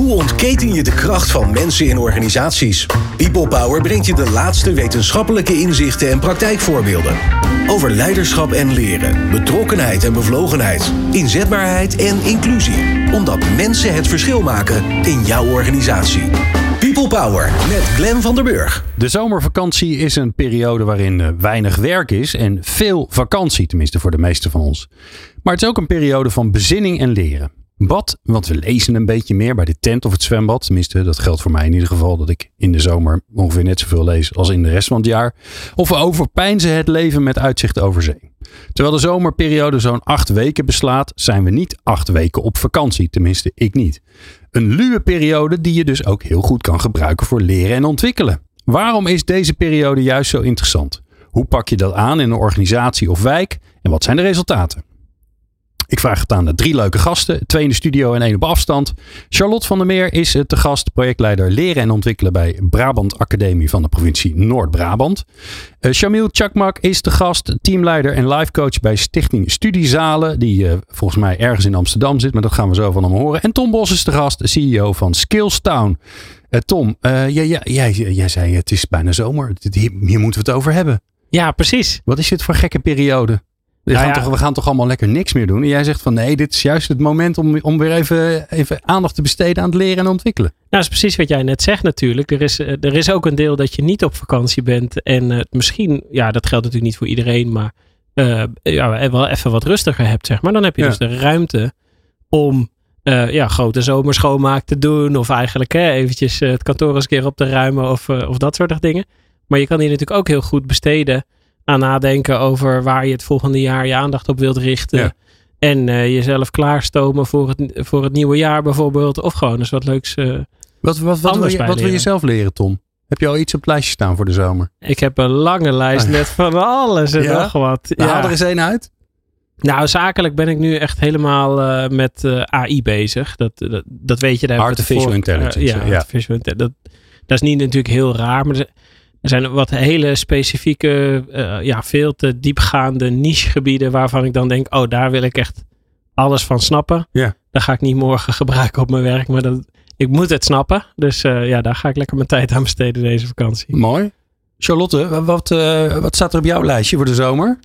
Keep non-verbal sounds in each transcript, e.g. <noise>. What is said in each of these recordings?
Hoe ontketen je de kracht van mensen in organisaties? People Power brengt je de laatste wetenschappelijke inzichten en praktijkvoorbeelden. Over leiderschap en leren, betrokkenheid en bevlogenheid, inzetbaarheid en inclusie. Omdat mensen het verschil maken in jouw organisatie. People Power met Glenn van der Burg. De zomervakantie is een periode waarin eh, weinig werk is en veel vakantie, tenminste voor de meeste van ons. Maar het is ook een periode van bezinning en leren. Bad, want we lezen een beetje meer bij de tent of het zwembad. Tenminste, dat geldt voor mij in ieder geval dat ik in de zomer ongeveer net zoveel lees als in de rest van het jaar. Of we overpijnzen het leven met uitzicht over zee. Terwijl de zomerperiode zo'n acht weken beslaat, zijn we niet acht weken op vakantie. Tenminste, ik niet. Een luwe periode die je dus ook heel goed kan gebruiken voor leren en ontwikkelen. Waarom is deze periode juist zo interessant? Hoe pak je dat aan in een organisatie of wijk? En wat zijn de resultaten? Ik vraag het aan de drie leuke gasten. Twee in de studio en één op afstand. Charlotte van der Meer is te gast. Projectleider leren en ontwikkelen bij Brabant Academie van de provincie Noord-Brabant. Uh, Shamil Chakmak is te gast. Teamleider en livecoach bij Stichting Studiezalen. Die uh, volgens mij ergens in Amsterdam zit. Maar dat gaan we zo van hem horen. En Tom Bos is te gast. CEO van Skillstown. Uh, Tom, jij, jij, jij, jij zei het is bijna zomer. Hier, hier moeten we het over hebben. Ja, precies. Wat is dit voor gekke periode? We, Nou gaan ja. toch, we gaan toch allemaal lekker niks meer doen. En jij zegt van nee, dit is juist het moment om, om weer even, even aandacht te besteden aan het leren en ontwikkelen. Nou, dat is precies wat jij net zegt natuurlijk. Er is, eh, er is ook een deel dat je niet op vakantie bent. En eh, misschien, ja, dat geldt natuurlijk niet voor iedereen, maar eh, ja, wel even wat rustiger hebt, zeg maar. Dan heb je Ja. dus de ruimte om ja, grote zomerschoonmaak te doen. Of eigenlijk hè, eventjes het kantoor eens een keer op te ruimen of, of dat soort dingen. Maar je kan hier natuurlijk ook heel goed besteden aan nadenken over waar je het volgende jaar je aandacht op wilt richten. Ja. En eh, jezelf klaarstomen voor het, voor het nieuwe jaar bijvoorbeeld. Of gewoon eens wat leuks. eh, Wat, wat, wat, wil, je, wat wil je zelf leren, Tom? Heb je al iets op het lijstje staan voor de zomer? Ik heb een lange lijst Ah, ja. met van alles en Ja? nog wat. Nou, Ja. haal er eens één uit. Nou, zakelijk ben ik nu echt helemaal eh, met AI bezig. Dat, dat, dat weet je. Daar Artificial voor- intelligence, ja, ja. artificial intelligence. Dat, dat is niet natuurlijk heel raar. Maar er zijn wat hele specifieke, eh, ja, veel te diepgaande nichegebieden waarvan ik dan denk, oh, daar wil ik echt alles van snappen. Ja. Dat ga ik niet morgen <laughs> gebruiken op mijn werk, maar dat, ik moet het snappen. Dus eh, ja, daar ga ik lekker mijn tijd aan besteden deze vakantie. Mooi. Charlotte, wa- wat, eh, wat staat er op jouw lijstje voor de zomer?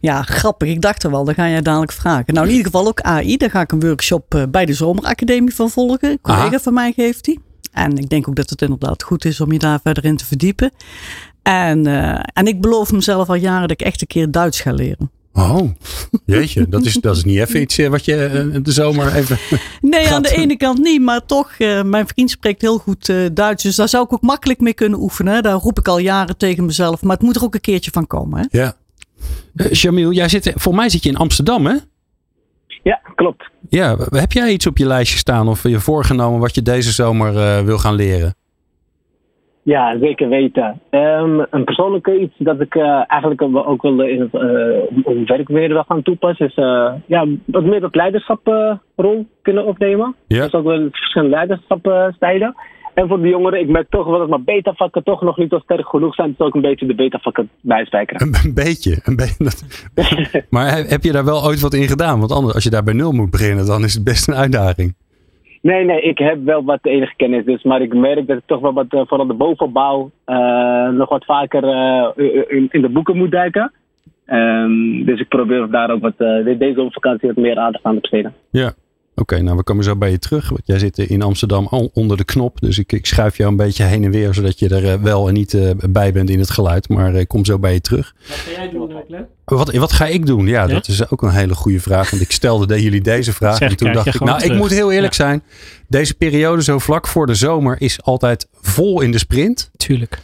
Ja, grappig. Ik dacht er wel, dat ga jij dadelijk vragen. Nou, in ieder geval ook AI. Daar ga ik een workshop bij de Zomeracademie van volgen. Een collega Aha. van mij geeft die. En ik denk ook dat het inderdaad goed is om je daar verder in te verdiepen. En, eh, en ik beloof mezelf al jaren dat ik echt een keer Duits ga leren. Oh, jeetje. Dat is, dat is niet even iets eh, wat je eh, de zomer even... <laughs> Nee, aan de ene kant niet, maar toch, eh, mijn vriend spreekt heel goed eh, Duits. Dus daar zou ik ook makkelijk mee kunnen oefenen. Daar roep ik al jaren tegen mezelf. Maar het moet er ook een keertje van komen. Hè? Ja. Uh, Jamil, jij zit, voor mij zit je in Amsterdam, hè? Ja, klopt. Ja, heb jij iets op je lijstje staan of je voorgenomen wat je deze zomer eh, wil gaan leren? Ja, zeker weten. Ehm, een persoonlijke iets dat ik eh, eigenlijk ook wil in het eh, om werk weer wil gaan toepassen, is eh, ja, wat meer dat leiderschapsrol kunnen opnemen. Ja. Dus ook wel verschillende leiderschapstijlen. En voor de jongeren, ik merk toch wel dat mijn beta-vakken toch nog niet zo sterk genoeg zijn. Dus ook een beetje de beta-vakken bijspijkeren. Een, een beetje. Een be- dat- <laughs> maar he- heb je daar wel ooit wat in gedaan? Want anders, als je daar bij nul moet beginnen, dan is het best een uitdaging. Nee, nee, ik heb wel wat enige kennis, dus, maar ik merk dat ik toch wel wat, eh, vooral de bovenbouw, eh, nog wat vaker eh, in, in de boeken moet duiken. Ehm, dus ik probeer daar ook wat, de- deze vakantie wat meer aandacht aan te besteden. Ja. Oké, nou we komen zo bij je terug. Want jij zit in Amsterdam al onder de knop. Dus ik, ik schuif jou een beetje heen en weer. Zodat je er eh, wel en niet eh, bij bent in het geluid. Maar ik kom zo bij je terug. Wat ga jij doen, Glenn? Wat, wat ga ik doen? Ja, Ja? dat is ook een hele goede vraag. Want ik stelde de- jullie deze <laughs> vraag. Zeg, en toen dacht ik, nou, ik moet heel eerlijk zijn. Deze periode zo vlak voor de zomer is altijd vol in de sprint. Tuurlijk.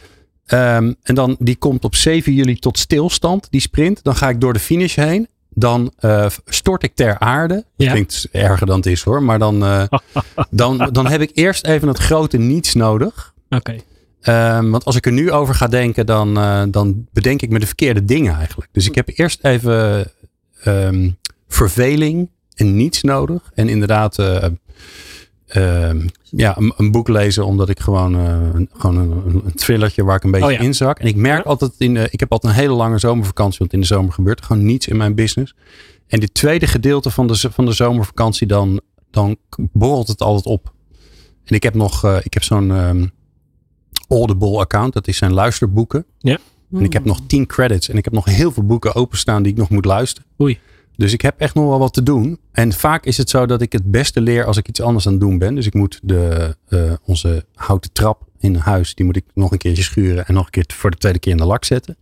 Ehm, en dan die komt op 7 juli tot stilstand, die sprint. Dan ga ik door de finish heen. Dan eh, stort ik ter aarde. Ja. Klinkt erger dan het is hoor. Maar dan, eh, dan, <laughs> dan heb ik eerst even het grote niets nodig. Oké. Ehm, want als ik er nu over ga denken, dan, eh, dan bedenk ik me de verkeerde dingen eigenlijk. Dus ik heb eerst even ehm, verveling en niets nodig. En inderdaad, eh, ehm, ja, een, een boek lezen, omdat ik gewoon, eh, een, gewoon een, een thrillertje waar ik een beetje Oh ja. in zak. En ik merk Ja. altijd, in de, ik heb altijd een hele lange zomervakantie, want in de zomer gebeurt er gewoon niets in mijn business. En dit tweede gedeelte van de, van de zomervakantie, dan, dan borrelt het altijd op. En ik heb nog, eh, ik heb zo'n ehm, Audible account. Dat is zijn luisterboeken. Ja. En ik heb nog 10 credits. En ik heb nog heel veel boeken openstaan die ik nog moet luisteren. Oei. Dus ik heb echt nog wel wat te doen. En vaak is het zo dat ik het beste leer als ik iets anders aan het doen ben. Dus ik moet de, eh, onze houten trap in huis, die moet ik nog een keertje schuren. En nog een keer voor de tweede keer in de lak zetten.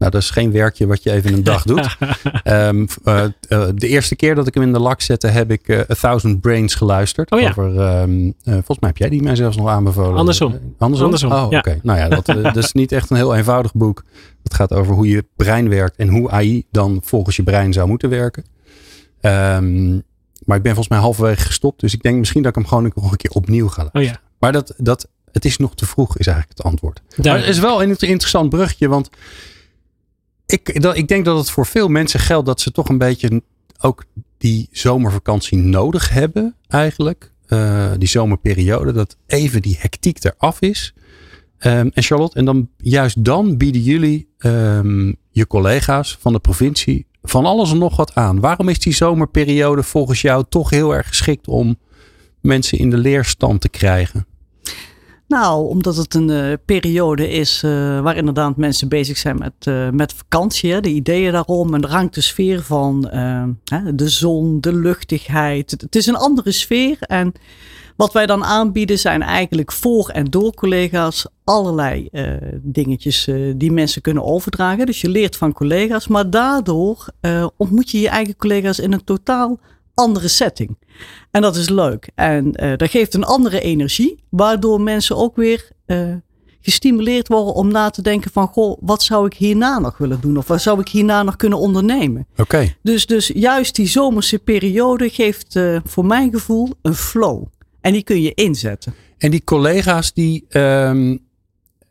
Nou, dat is geen werkje wat je even in een dag doet. <laughs> Ehm, eh, eh, de eerste keer dat ik hem in de lak zette, heb ik eh, A Thousand Brains geluisterd. Oh ja. Over, ehm, eh, volgens mij heb jij die mij zelfs nog aanbevolen. Andersom. Andersom? Andersom, Oh, ja. oké. Nou ja, dat, dat is niet echt een heel eenvoudig boek. Het gaat over hoe je brein werkt en hoe AI dan volgens je brein zou moeten werken. Ehm, maar ik ben volgens mij halverwege gestopt. Dus ik denk misschien dat ik hem gewoon nog een keer opnieuw ga Oh luisteren. ja. Maar dat, dat, het is nog te vroeg, is eigenlijk het antwoord. Maar het Duidelijk. is wel een inter- interessant bruggetje, want ik, ik denk dat het voor veel mensen geldt dat ze toch een beetje ook die zomervakantie nodig hebben, eigenlijk. Eh, die zomerperiode, dat even die hectiek eraf is. Ehm, en Charlotte, en dan juist dan bieden jullie ehm, je collega's van de provincie van alles en nog wat aan. Waarom is die zomerperiode volgens jou toch heel erg geschikt om mensen in de leerstand te krijgen? Nou, omdat het een eh, periode is eh, waar inderdaad mensen bezig zijn met, eh, met vakantie. De ideeën daarom en de hangt de sfeer van hè, de zon, de luchtigheid. Het, is een andere sfeer. En wat wij dan aanbieden zijn eigenlijk voor en door collega's allerlei dingetjes die mensen kunnen overdragen. Dus je leert van collega's, maar daardoor ontmoet je je eigen collega's in een totaal andere setting. En dat is leuk. En eh, dat geeft een andere energie, waardoor mensen ook weer eh, gestimuleerd worden om na te denken van, goh, wat zou ik hierna nog willen doen? Of wat zou ik hierna nog kunnen ondernemen? Oké. Dus, dus juist die zomerse periode geeft eh, voor mijn gevoel een flow. En die kun je inzetten. En die collega's die, ehm,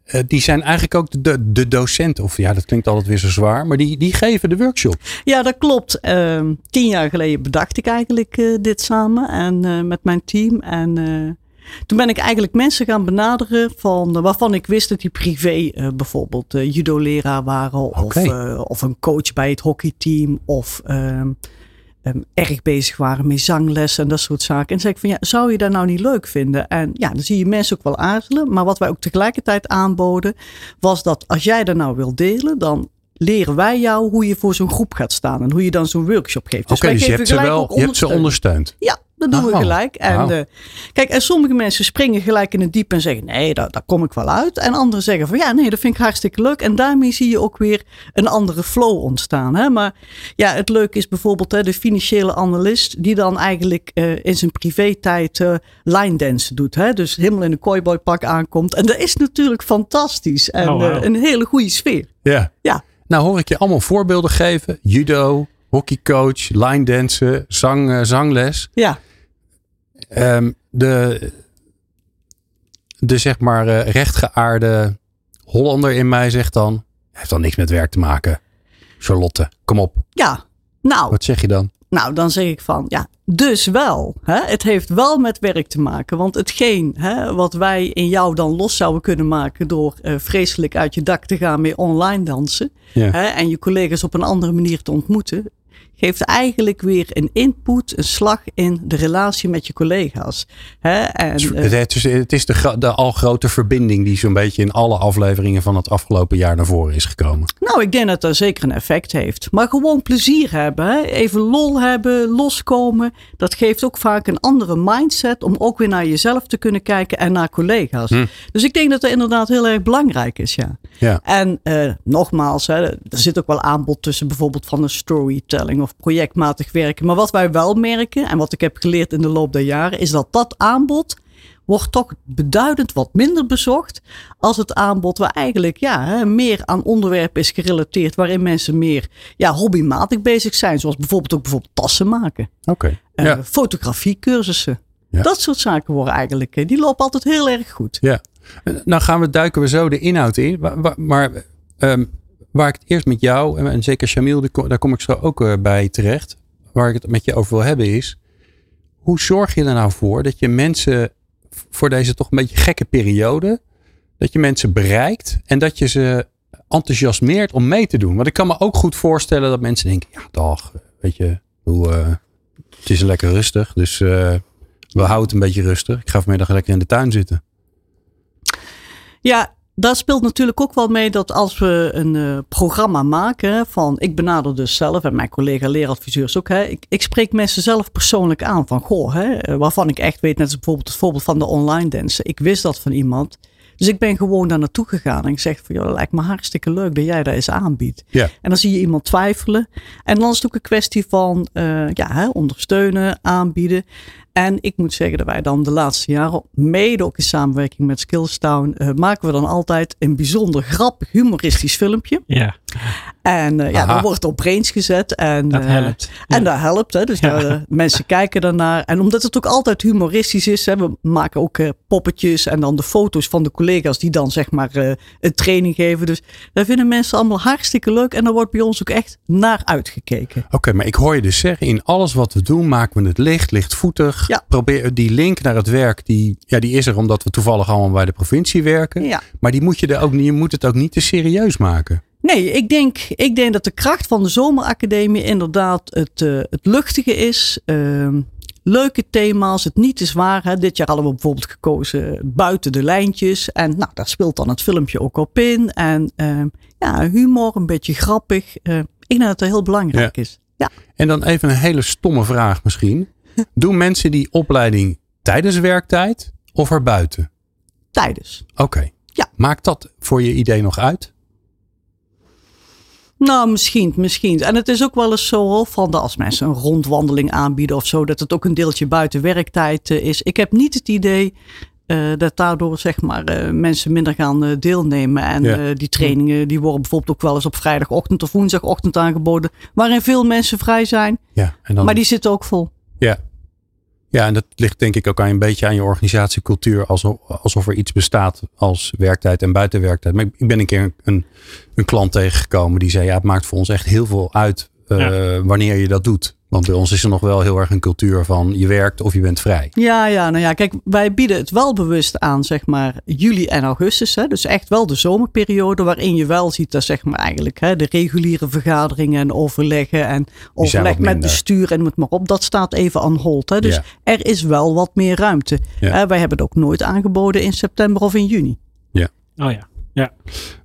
eh, die zijn eigenlijk ook de, de, docent. Of ja, dat klinkt altijd weer zo zwaar. Maar die, die geven de workshop. Ja, dat klopt. Ehm, tien jaar geleden bedacht ik eigenlijk eh, dit samen en eh, met mijn team. En toen ben ik eigenlijk mensen gaan benaderen van, waarvan ik wist dat die privé bijvoorbeeld eh, judo-leraar waren. Of, of een coach bij het hockeyteam. Of ehm, erg bezig waren met zangles en dat soort zaken. En zei ik van ja, zou je dat nou niet leuk vinden? En ja, dan zie je mensen ook wel aarzelen. Maar wat wij ook tegelijkertijd aanboden, was dat als jij dat nou wil delen, dan leren wij jou hoe je voor zo'n groep gaat staan. En hoe je dan zo'n workshop geeft. Oké, wij dus je hebt ze wel je hebt ze ondersteund. Ja, dat doen we Oh, gelijk. En, eh, kijk, en sommige mensen springen gelijk in het diep en zeggen: nee, daar, daar kom ik wel uit. En anderen zeggen van ja, nee, dat vind ik hartstikke leuk. En daarmee zie je ook weer een andere flow ontstaan. Hè? Maar ja, het leuke is bijvoorbeeld hè, de financiële analist, die dan eigenlijk eh, in zijn privé-tijd eh, line dance doet. Hè? Dus helemaal in een cowboypak aankomt. En dat is natuurlijk fantastisch. En Oh, een hele goede sfeer. Ja. Ja. Nou hoor ik je allemaal voorbeelden geven. Judo, hockeycoach, line dansen, zang, zangles. Ja. Ehm, de, de zeg maar eh, rechtgeaarde Hollander in mij zegt dan... Heeft dan niks met werk te maken. Charlotte, kom op. Ja, nou, Wat zeg je dan? Nou, dan zeg ik van ja, dus wel. Hè? Het heeft wel met werk te maken. Want hetgeen hè, wat wij in jou dan los zouden kunnen maken door eh, vreselijk uit je dak te gaan met online dansen. Ja. Hè, en je collega's op een andere manier te ontmoeten. Geeft eigenlijk weer een input, een slag in de relatie met je collega's. En, eh, Het, is, het is de, de al grote verbinding die zo'n beetje in alle afleveringen van het afgelopen jaar naar voren is gekomen. Nou, ik denk dat dat zeker een effect heeft. Maar gewoon plezier hebben. Even lol hebben, loskomen. Dat geeft ook vaak een andere mindset om ook weer naar jezelf te kunnen kijken en naar collega's. Hm. Dus ik denk dat dat inderdaad heel erg belangrijk is, ja. Ja. En eh, nogmaals, hè, er zit ook wel aanbod tussen bijvoorbeeld van een storytelling of projectmatig werken. Maar wat wij wel merken en wat ik heb geleerd in de loop der jaren, is dat dat aanbod wordt toch beduidend wat minder bezocht als het aanbod waar eigenlijk ja, meer aan onderwerpen is gerelateerd waarin mensen meer ja, hobbymatig bezig zijn. Zoals bijvoorbeeld ook bijvoorbeeld tassen maken, Oké. eh, Ja. fotografiecursussen. Ja. Dat soort zaken worden eigenlijk, eh, die lopen altijd heel erg goed. Ja. Nou gaan we, duiken we zo de inhoud in. Maar ehm, waar ik het eerst met jou, en- zeker Shamil, daar kom ik zo ook eh, bij terecht. Waar ik het met je over wil hebben is. Hoe zorg je er nou voor dat je mensen voor deze toch een beetje gekke periode. Dat je mensen bereikt en dat je ze enthousiasmeert om mee te doen. Want ik kan me ook goed voorstellen dat mensen denken. Ja dag, weet je, hoe, eh, het is lekker rustig. Dus eh, We houden het een beetje rustig. Ik ga vanmiddag lekker in de tuin zitten. Ja, daar speelt natuurlijk ook wel mee dat als we een uh, programma maken van, ik benader dus zelf en mijn collega leeradviseurs ook, hè, ik, ik spreek mensen zelf persoonlijk aan van, goh, hè, waarvan ik echt weet, net als bijvoorbeeld het voorbeeld van de online dansen. Ik wist dat van iemand. Dus ik ben gewoon daar naartoe gegaan en ik zeg van, joh, dat lijkt me hartstikke leuk dat jij dat eens aanbiedt. Ja. En dan zie je iemand twijfelen. En dan is het ook een kwestie van uh, ja, hè, ondersteunen, aanbieden. En ik moet zeggen dat wij dan de laatste jaren, mede ook in samenwerking met Skillstown, uh, maken we dan altijd een bijzonder grappig, humoristisch filmpje. Ja. En uh, ja, dan wordt op range gezet. En, dat helpt. Ja. En dat helpt. Hè. Dus ja. daar, mensen kijken daarnaar. En omdat het ook altijd humoristisch is, hè, we maken ook uh, poppetjes en dan de foto's van de collega's die dan zeg maar een training geven. Dus dat vinden mensen allemaal hartstikke leuk. En daar wordt bij ons ook echt naar uitgekeken. Oké, okay, maar ik hoor je dus zeggen, in alles wat we doen maken we het licht, lichtvoetig. Ja. Probeer die link naar het werk, die, ja, die is er omdat we toevallig allemaal bij de provincie werken. Ja. Maar die moet je, er ook, je moet het ook niet te serieus maken. Nee, ik denk, ik denk dat de kracht van de zomeracademie inderdaad het, uh, het luchtige is. Uh, leuke thema's, het niet te zwaar. Hè. Dit jaar hadden we bijvoorbeeld gekozen buiten de lijntjes. En nou, daar speelt dan het filmpje ook op in. En uh, ja, humor, een beetje grappig. Uh, ik denk dat het heel belangrijk Ja. is. Ja. En dan even een hele stomme vraag misschien. Doen mensen die opleiding tijdens werktijd of erbuiten? Tijdens. Oké. Ja. Maakt dat voor je idee nog uit? Nou, misschien, misschien. En het is ook wel eens zo van de, als mensen een rondwandeling aanbieden of zo, dat het ook een deeltje buiten werktijd uh, is. Ik heb niet het idee uh, dat daardoor zeg maar uh, mensen minder gaan uh, deelnemen. En Ja. die trainingen die worden bijvoorbeeld ook wel eens op vrijdagochtend of woensdagochtend aangeboden, waarin veel mensen vrij zijn. Ja. En dan, Maar die zitten ook vol. ja. Ja, en dat ligt denk ik ook aan een beetje aan je organisatiecultuur. Alsof, alsof er iets bestaat als werktijd en buitenwerktijd. Maar ik, ben een keer een, een, een klant tegengekomen die zei: Ja, het maakt voor ons echt heel veel uit uh, Ja. wanneer je dat doet. Want bij ons is er nog wel heel erg een cultuur van je werkt of je bent vrij. Ja, ja, nou ja, kijk, wij bieden het wel bewust aan, zeg maar, juli en augustus. Hè? Dus echt wel de zomerperiode waarin je wel ziet dat, zeg maar, eigenlijk hè, de reguliere vergaderingen en overleggen en overleg met bestuur en moet maar op, dat staat even on hold. Hè? Dus Ja. er is wel wat meer ruimte. Ja. Hè, wij hebben het ook nooit aangeboden in september of in juni. Oh ja.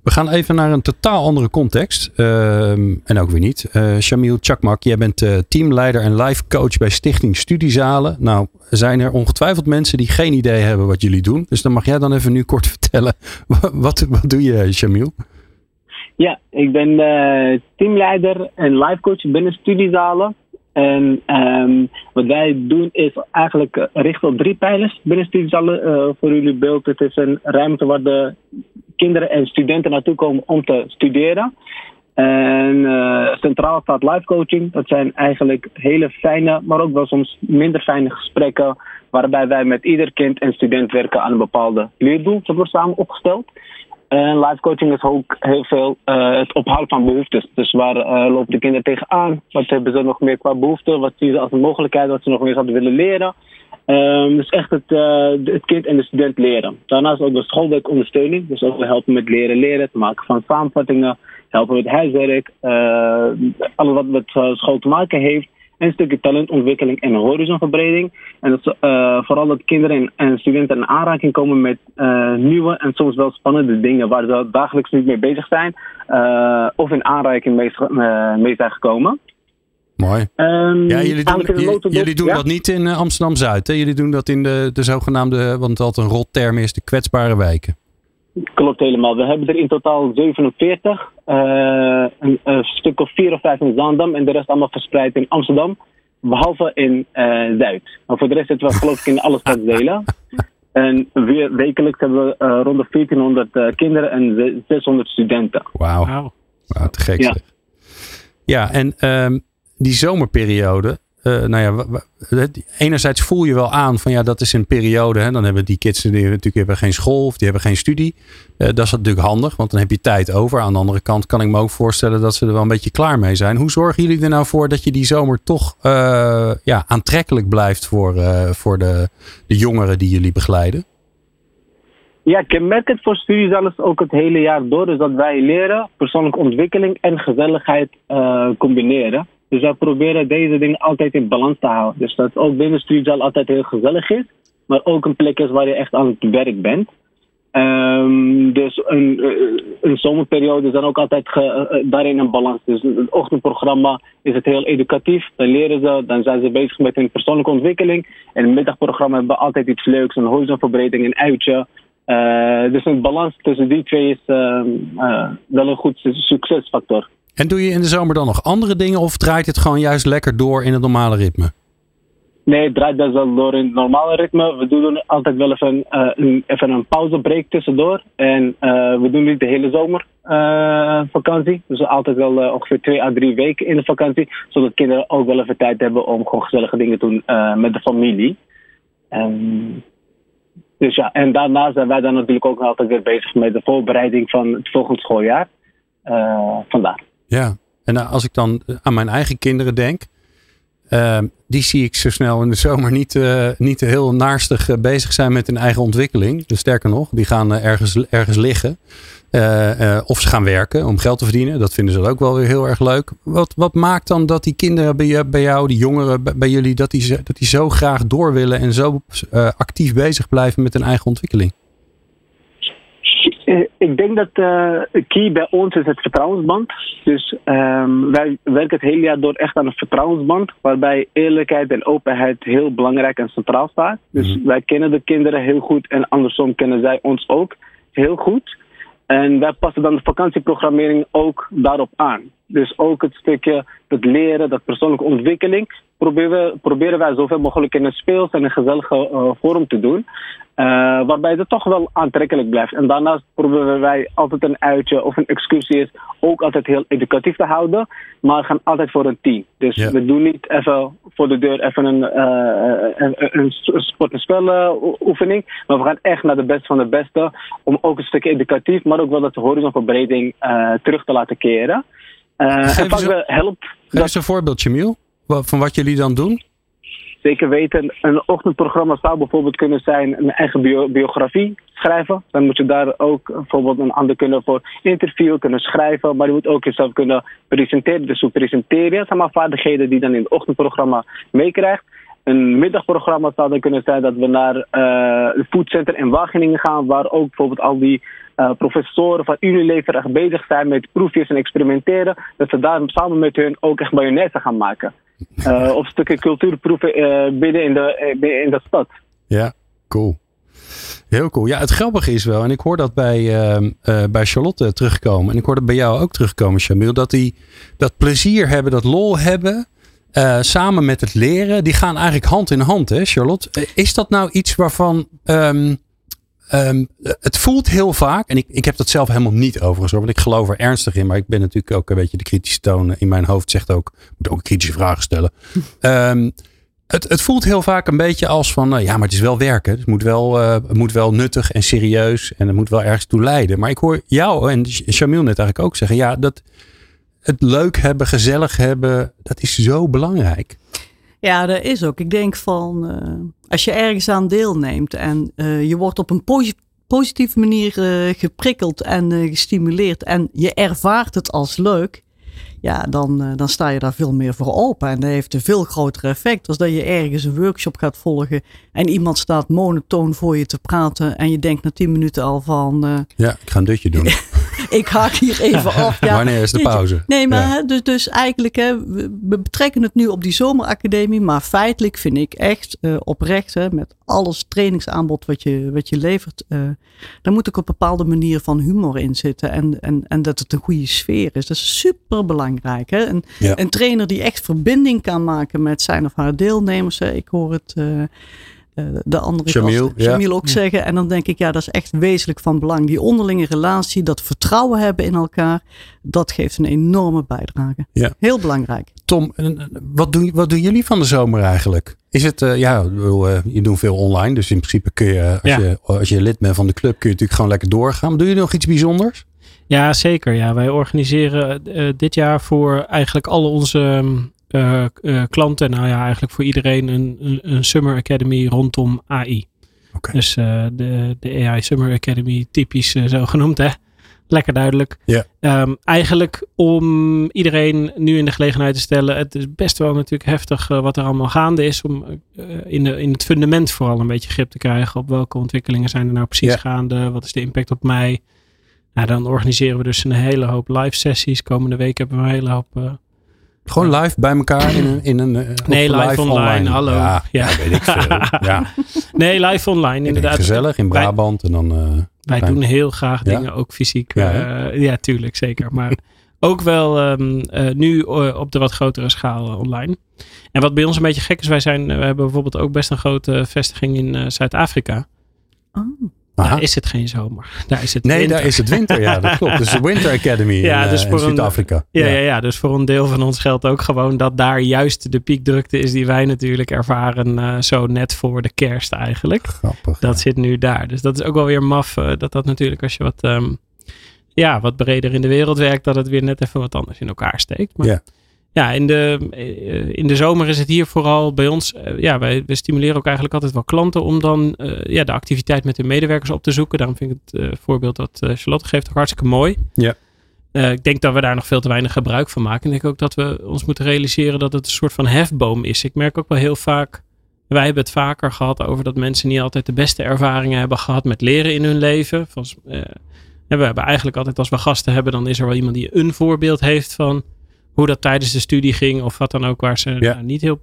We gaan even naar een totaal andere context. Ehm, en ook weer niet. Eh Shamil Chakmak, jij bent eh, teamleider en life coach bij Stichting Studiezalen. Nou, zijn er ongetwijfeld mensen die geen idee hebben wat jullie doen. Dus dan mag jij dan even nu kort <laughs> vertellen. Wat, wat doe je, Shamil? Ja, ik ben eh, teamleider en life coach binnen studiezalen. En ehm, wat wij doen is eigenlijk richten op drie pijlers binnen studiezalen. voor jullie beeld, het is een ruimte waar de kinderen en studenten naartoe komen om te studeren. En eh, centraal staat life coaching. Dat zijn eigenlijk hele fijne, maar ook wel soms minder fijne gesprekken. Waarbij wij met ieder kind en student werken aan een bepaalde leerdoel. Dat wordt samen opgesteld. En life coaching is ook heel veel eh, het ophalen van behoeftes. Dus waar eh, lopen de kinderen tegenaan? Wat hebben ze nog meer qua behoeften? Wat zien ze als een mogelijkheid wat ze nog meer zouden willen leren? Ehm, dus echt het, eh, het kind en de student leren. Daarnaast ook de schoolwerkondersteuning. Dus ook helpen met leren leren, het maken van samenvattingen, helpen met huiswerk, eh, alles wat met eh, school te maken heeft. En een stukje talentontwikkeling en horizonverbreding. En dat eh, vooral dat kinderen en, en studenten in aanraking komen met nieuwe en soms wel spannende dingen waar ze dagelijks niet mee bezig zijn. of in aanraking mee zijn gekomen. Mooi. Ehm, Ja, jullie doen, j- jullie doen ja? dat niet in eh, Amsterdam-Zuid. hè? Jullie doen dat in de, de zogenaamde, want het altijd een rotterm is, de kwetsbare wijken. Klopt helemaal. We hebben er in totaal 47. eh, een, een stuk of vier of vijf in Zaandam en de rest allemaal verspreid in Amsterdam. Behalve in eh, Zuid. Maar voor de rest zitten we geloof ik in alle stadsdelen. <laughs> En weer, wekelijks hebben we eh, rond de 1400 eh, kinderen en ze- 600 studenten. Wauw. Wauw. Wauw, te gek Ja. Ja, en ehm, die zomerperiode. eh, nou ja, enerzijds voel je wel aan van ja, dat is een periode. Hè, dan hebben die kids natuurlijk hebben geen school of die hebben geen studie. Eh, dat is natuurlijk handig, want dan heb je tijd over. Aan de andere kant kan ik me ook voorstellen dat ze er wel een beetje klaar mee zijn. Hoe zorgen jullie er nou voor dat je die zomer toch eh, ja, aantrekkelijk blijft voor, voor de, de jongeren die jullie begeleiden? Ja, kenmerkend voor studiezalen is ook het hele jaar door. Dus dat wij leren persoonlijke ontwikkeling en gezelligheid combineren. Dus wij proberen deze dingen altijd in balans te houden. Dus dat ook binnen altijd heel gezellig is, maar ook een plek is waar je echt aan het werk bent. Ehm, dus een, eh, een zomerperiode is dan ook altijd ge, eh, daarin een balans. Dus het ochtendprogramma is het heel educatief. Dan leren ze, dan zijn ze bezig met hun persoonlijke ontwikkeling. En het middagprogramma hebben we altijd iets leuks, een horizonverbreding, een uitje. Dus een balans tussen die twee is ehm, wel een goed succesfactor. En doe je in de zomer dan nog andere dingen of draait het gewoon juist lekker door in het normale ritme? Nee, het draait best wel door in het normale ritme. We doen altijd wel even, uh, een, even een pauzebreak tussendoor. En uh, we doen niet de hele zomer uh, vakantie. Dus altijd wel ongeveer twee à drie weken in de vakantie. Zodat kinderen ook wel even tijd hebben om gewoon gezellige dingen te doen met de familie. Um, dus ja, en daarna zijn wij dan natuurlijk ook altijd weer bezig met de voorbereiding van het volgende schooljaar. vandaar. Ja, en als ik dan aan mijn eigen kinderen denk. Uh, die zie ik zo snel in de zomer niet, uh, niet heel naarstig bezig zijn met hun eigen ontwikkeling. Dus sterker nog, die gaan ergens, ergens liggen. of ze gaan werken om geld te verdienen. Dat vinden ze ook wel weer heel erg leuk. Wat, wat maakt dan dat die kinderen bij, bij jou, die jongeren bij, bij jullie, dat die, dat die zo graag door willen en zo actief bezig blijven met hun eigen ontwikkeling? Eh, ik denk dat uh, key bij ons is het vertrouwensband. Dus um, wij werken het hele jaar door echt aan een vertrouwensband. Waarbij eerlijkheid en openheid heel belangrijk en centraal staat. Dus mhm. wij kennen de kinderen heel goed en andersom kennen zij ons ook heel goed. En wij passen dan de vakantieprogrammering ook daarop aan. Dus ook het stukje het leren, dat persoonlijke ontwikkeling, proberen, proberen wij zoveel mogelijk in een speels en een gezellige uh, vorm te doen. Uh, waarbij het toch wel aantrekkelijk blijft. En daarnaast proberen wij altijd een uitje of een excursie is ook altijd heel educatief te houden. Maar gaan altijd voor een team. Dus ja. we doen niet even voor de deur even een, uh, een, een sport- en speloefening. maar we gaan echt naar de beste van de beste. Om ook een stukje educatief, maar ook wel dat horizonverbreding terug te laten keren. Uh, en vaak helpt. Geef eens een voorbeeldje, Miel, van wat jullie dan doen. Zeker weten. Een ochtendprogramma zou bijvoorbeeld kunnen zijn een eigen biografie schrijven. Dan moet je daar ook bijvoorbeeld een ander kunnen voor interview kunnen schrijven. Maar je moet ook jezelf kunnen presenteren. Dus hoe presenteer je? Dat zijn maar vaardigheden die je dan in het ochtendprogramma meekrijgt. Een middagprogramma zou dan kunnen zijn dat we naar uh, het foodcenter in Wageningen gaan. Waar ook bijvoorbeeld al die uh, professoren van Unilever echt bezig zijn met proefjes en experimenteren. Dat ze daar samen met hun ook echt mayonaise gaan maken. Uh, <laughs> of stukken cultuurproeven uh, binnen in de, in de stad. Ja, cool. Heel cool. Ja, het grappige is wel, en ik hoor dat bij, uh, bij Charlotte terugkomen. En ik hoor dat bij jou ook terugkomen, Jamil. Dat die dat plezier hebben, dat lol hebben. Uh, samen met het leren, die gaan eigenlijk hand in hand, hè, Charlotte? Is dat nou iets waarvan um, Um, het voelt heel vaak, en ik, ik heb dat zelf helemaal niet overigens hoor, want ik geloof er ernstig in, maar ik ben natuurlijk ook een beetje de kritische toon in mijn hoofd, zegt ook, moet ook kritische vragen stellen. um, <laughs> het, het voelt heel vaak een beetje als van, uh, ja, maar het is wel werken. Het moet wel, uh, het moet wel nuttig en serieus en het moet wel ergens toe leiden. Maar ik hoor jou en Jamil net eigenlijk ook zeggen, ja, dat het leuk hebben, gezellig hebben, dat is zo belangrijk. Ja, dat is ook. Ik denk van, uh, als je ergens aan deelneemt en uh, je wordt op een positieve manier uh, geprikkeld en gestimuleerd en je ervaart het als leuk, ja, dan, dan sta je daar veel meer voor open. En dat heeft een veel groter effect als dat je ergens een workshop gaat volgen en iemand staat monotoon voor je te praten en je denkt na tien minuten al van... ja, ik ga een dutje doen. <laughs> ik haak hier even af. Ja, Wanneer is de pauze? Nee, maar ja. dus, dus eigenlijk, hè, we, betrekken het nu op die zomeracademie. Maar feitelijk vind ik echt uh, oprecht, hè, met alles trainingsaanbod wat je, wat je levert. Uh, daar moet ook op een bepaalde manier van humor in zitten. En, en, en dat het een goede sfeer is. Dat is super belangrijk. Hè? Een, ja. een trainer die echt verbinding kan maken met zijn of haar deelnemers. Hè. Ik hoor het. Uh, de andere Jamil, Jamil ook zeggen. En dan denk ik, ja, dat is echt wezenlijk van belang. Die onderlinge relatie, dat vertrouwen hebben in elkaar, dat geeft een enorme bijdrage. Ja. Heel belangrijk. Tom, wat doen, wat doen jullie van de zomer eigenlijk? Is het, uh, ja, uh, je doet veel online, dus in principe kun je als, ja. je, als je lid bent van de club, kun je natuurlijk gewoon lekker doorgaan. Maar doe je nog iets bijzonders? Ja, zeker. Ja, wij organiseren uh, dit jaar voor eigenlijk al onze uh, uh, klanten, nou ja, eigenlijk voor iedereen een, een, een Summer Academy rondom AI. Okay. Dus uh, de, de AI Summer Academy, typisch zo genoemd hè. Lekker duidelijk. Ja. Ehm, eigenlijk om iedereen nu in de gelegenheid te stellen. Het is best wel natuurlijk heftig eh, wat er allemaal gaande is. Om eh, in, de, in het fundament vooral een beetje grip te krijgen. Op welke ontwikkelingen zijn er nou precies gaande? Wat is de impact op mij? Nou, dan organiseren we dus een hele hoop live sessies. Komende week hebben we een hele hoop... eh, Gewoon live bij elkaar in een... In een eh, Nee, live online, hallo. Ja, Ja. ja. weet ik veel. <laughs> Ja, nee, live online inderdaad. gezellig in Wij- Brabant en dan... eh, Wij doen heel graag Ja? dingen, ook fysiek. Ja, Ja, ja tuurlijk, zeker. Maar <laughs> ook wel ehm, eh, nu eh, op de wat grotere schaal eh, online. En wat bij ons een beetje gek is, wij zijn, eh, we hebben bijvoorbeeld ook best een grote vestiging in eh, Zuid-Afrika. Oh. Aha. Daar is het geen zomer. Daar is het Nee, winter. daar is het winter. Ja, dat klopt. Dus de Winter Academy <laughs> Ja, in, dus eh, in een- Zuid-Afrika. Ja, ja. Ja, dus voor een deel van ons geldt ook gewoon dat daar juist de piekdrukte is die wij natuurlijk ervaren eh, zo net voor de kerst eigenlijk. Grappig. Dat ja. zit nu daar. Dus dat is ook wel weer maf. eh, dat dat natuurlijk als je wat, ehm, ja, wat breder in de wereld werkt, dat het weer net even wat anders in elkaar steekt. Maar Ja. Ja, in, de, eh, in de zomer is het hier vooral bij ons. eh, ja, wij we stimuleren ook eigenlijk altijd wel klanten om dan eh, ja, de activiteit met hun medewerkers op te zoeken. Daarom vind ik het voorbeeld dat Charlotte geeft ook hartstikke mooi. Ja. Ik denk dat we daar nog veel te weinig gebruik van maken. Ik denk ook dat we ons moeten realiseren dat het een soort van hefboom is. Ik merk ook wel heel vaak wij hebben het vaker gehad over dat mensen niet altijd de beste ervaringen hebben gehad met leren in hun leven. Van, en we hebben eigenlijk altijd als we gasten hebben, dan is er wel iemand die een voorbeeld heeft van hoe dat tijdens de studie ging of wat dan ook waar ze Ja. nou, niet heel.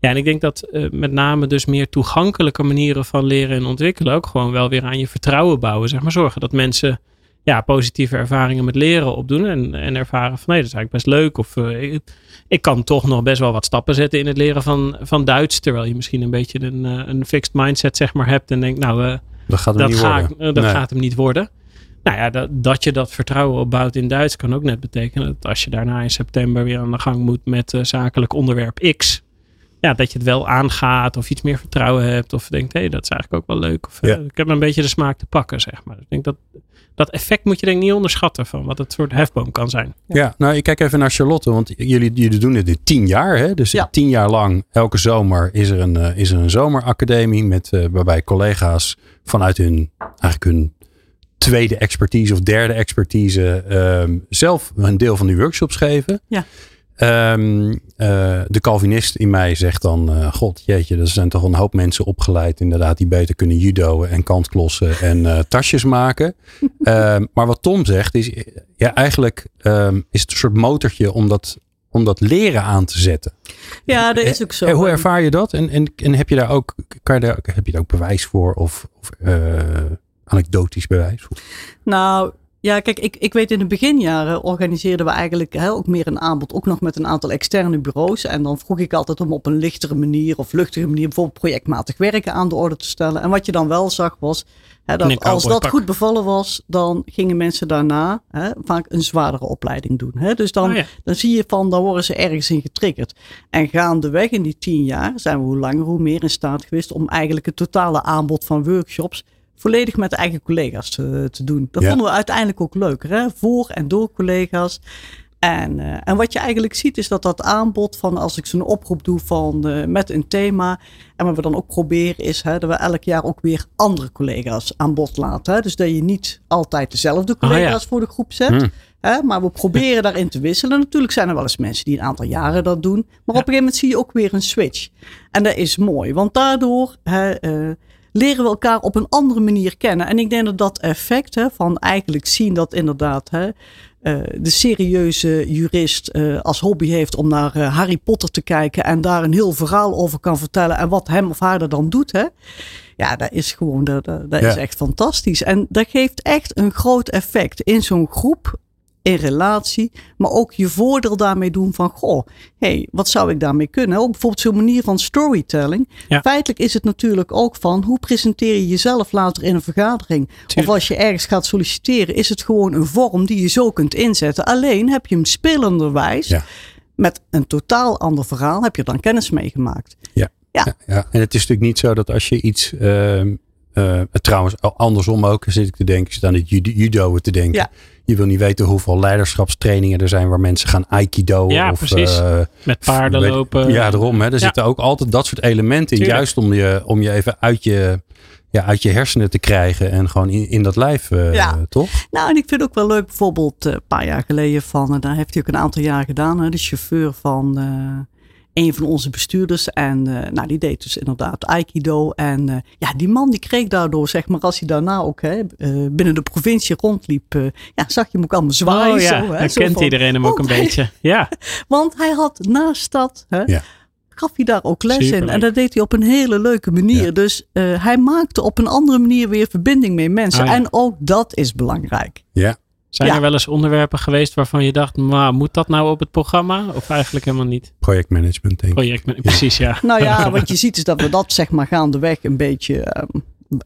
Ja, en ik denk dat eh, met name dus meer toegankelijke manieren van leren en ontwikkelen ook gewoon wel weer aan je vertrouwen bouwen. Zeg maar zorgen dat mensen ja, positieve ervaringen met leren opdoen en, en ervaren van nee, dat is eigenlijk best leuk. Of eh, ik, ik kan toch nog best wel wat stappen zetten in het leren van, van Duits. Terwijl je misschien een beetje een, eh, een fixed mindset zeg maar hebt en denkt, nou, Dat gaat hem dat, niet ga worden. ik, dat Nee. gaat hem niet worden. Nou ja, dat, dat je dat vertrouwen opbouwt in Duits kan ook net betekenen dat als je daarna in september weer aan de gang moet met eh, zakelijk onderwerp X, ja, dat je het wel aangaat of iets meer vertrouwen hebt of denkt, hé, dat is eigenlijk ook wel leuk. Of eh, ik heb een beetje de smaak te pakken, zeg maar. Ik denk dat dat effect moet je denk ik niet onderschatten van wat het soort hefboom kan zijn. Ja, nou ik kijk even naar Charlotte, want jullie, jullie doen dit tien jaar. Hè? Dus Ja. tien jaar lang, elke zomer is er een, eh, is er een zomeracademie met, eh, waarbij collega's vanuit hun, eigenlijk hun tweede expertise of derde expertise ehm, zelf een deel van die workshops geven. Ja. Ehm, eh, de Calvinist in mij zegt dan, eh, god jeetje, er zijn toch een hoop mensen opgeleid inderdaad die beter kunnen judoën en kantklossen en eh, tasjes maken. <laughs> Ehm, maar wat Tom zegt is, ja eigenlijk is het een soort motortje om dat, om dat leren aan te zetten. Ja, dat is ook zo. Hoe ervaar je dat? En, en, en heb je daar ook, kan je daar, heb je daar ook bewijs voor of, of anekdotisch bewijs? Nou, ja, kijk, ik, ik weet in de beginjaren organiseerden we eigenlijk hè, ook meer een aanbod, ook nog met een aantal externe bureaus. En dan vroeg ik altijd om op een lichtere manier of luchtige manier bijvoorbeeld projectmatig werken aan de orde te stellen. En wat je dan wel zag was, hè, dat als dat goed bevallen was, dan gingen mensen daarna hè, vaak een zwaardere opleiding doen. Hè. Dus dan, Oh ja. dan zie je van, dan worden ze ergens in getriggerd. En gaandeweg in die tien jaar zijn we hoe langer hoe meer in staat geweest om eigenlijk het totale aanbod van workshops volledig met eigen collega's te, te doen. Dat Ja. vonden we uiteindelijk ook leuker, hè? voor en door collega's. En, eh, en wat je eigenlijk ziet is dat dat aanbod van als ik zo'n oproep doe van eh, met een thema. En wat we dan ook proberen is hè, dat we elk jaar ook weer andere collega's aan bod laten. Hè? Dus dat je niet altijd dezelfde Oh ja. collega's voor de groep zet. Hmm. Hè? Maar we proberen daarin te wisselen. Natuurlijk zijn er wel eens mensen die een aantal jaren dat doen. Maar op een gegeven moment zie je ook weer een switch. En dat is mooi, want daardoor hè, eh, leren we elkaar op een andere manier kennen. En ik denk dat dat effect hè, van eigenlijk zien dat inderdaad hè, eh, de serieuze jurist eh, als hobby heeft om naar eh, Harry Potter te kijken en daar een heel verhaal over kan vertellen en wat hem of haar er dan doet. Hè. Ja, dat is gewoon, dat, dat dat Ja. is echt fantastisch. En dat geeft echt een groot effect in zo'n groep, in relatie, maar ook je voordeel daarmee doen van, goh, hey, wat zou ik daarmee kunnen? Ook bijvoorbeeld zo'n manier van storytelling. Ja. Feitelijk is het natuurlijk ook van, hoe presenteer je jezelf later in een vergadering? Of als je ergens gaat solliciteren, is het gewoon een vorm die je zo kunt inzetten. Alleen heb je hem spelenderwijs, Ja. met een totaal ander verhaal, heb je dan kennis mee gemaakt. Ja, en het is natuurlijk niet zo dat als je iets. ehm, eh, trouwens, andersom ook zit ik te denken. Zit aan het judo, te denken. Ja. Je wil niet weten hoeveel leiderschapstrainingen er zijn waar mensen gaan aikido. Ja, of, precies. eh, Met paarden weet- lopen. Ja, daarom. Hè. Er Ja. zitten ook altijd dat soort elementen in. Tuurlijk. Juist om je, om je even uit je, ja, uit je hersenen te krijgen en gewoon in, in dat lijf, uh, Ja. toch? Nou, en ik vind ook wel leuk, bijvoorbeeld eh, een paar jaar geleden van, en daar heeft hij ook een aantal jaar gedaan, hè, de chauffeur van eh, een van onze bestuurders. En eh, nou, die deed dus inderdaad Aikido. En eh, ja, die man die kreeg daardoor, zeg maar, als hij daarna ook hè, eh, binnen de provincie rondliep, eh, ja, zag je hem ook allemaal zwaaien. oh ja, zo, hè, dan zo kent van, iedereen hem ook een hij- beetje. <laughs> Ja, Want hij had naast dat, hè, Ja. gaf hij daar ook les in. En dat deed hij op een hele leuke manier. Ja. Dus eh, hij maakte op een andere manier weer verbinding met mensen. Ah, ja. En ook dat is belangrijk. Ja. Zijn Ja. er wel eens onderwerpen geweest waarvan je dacht, maar moet dat nou op het programma? Of eigenlijk helemaal niet? Projectmanagement, denk ik. Project, precies, ja. Nou ja, <laughs> wat je ziet is dat we dat zeg maar gaandeweg een beetje ehm,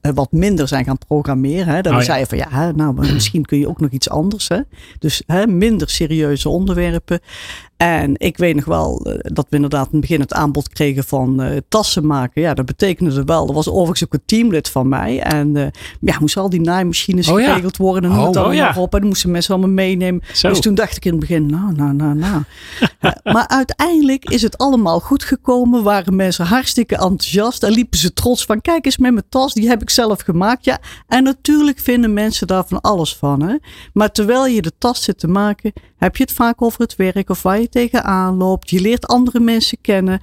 eh, wat minder zijn gaan programmeren. Hè. Dat Oh we ja. zeiden van ja, nou misschien kun je ook nog iets anders. Hè. Dus hè, minder serieuze onderwerpen. En ik weet nog wel eh, dat we inderdaad in het begin het aanbod kregen van eh, tassen maken. Ja, dat betekende wel. Dat was overigens ook een teamlid van mij. En eh, ja, moesten al die naaimachines Oh ja. geregeld worden. En noem het Oh, allemaal oh ja. op. En dan moesten mensen allemaal meenemen. Zo. Dus toen dacht ik in het begin, nou, nou, nou, nou. <laughs> Ja, maar uiteindelijk is het allemaal goed gekomen. Waren mensen hartstikke enthousiast. En liepen ze trots van, kijk eens met mijn tas, die heb ik zelf gemaakt. Ja, en natuurlijk vinden mensen daar van alles van. Hè? Maar terwijl je de tas zit te maken, heb je het vaak over het werk of waar je tegenaan loopt. Je leert andere mensen kennen.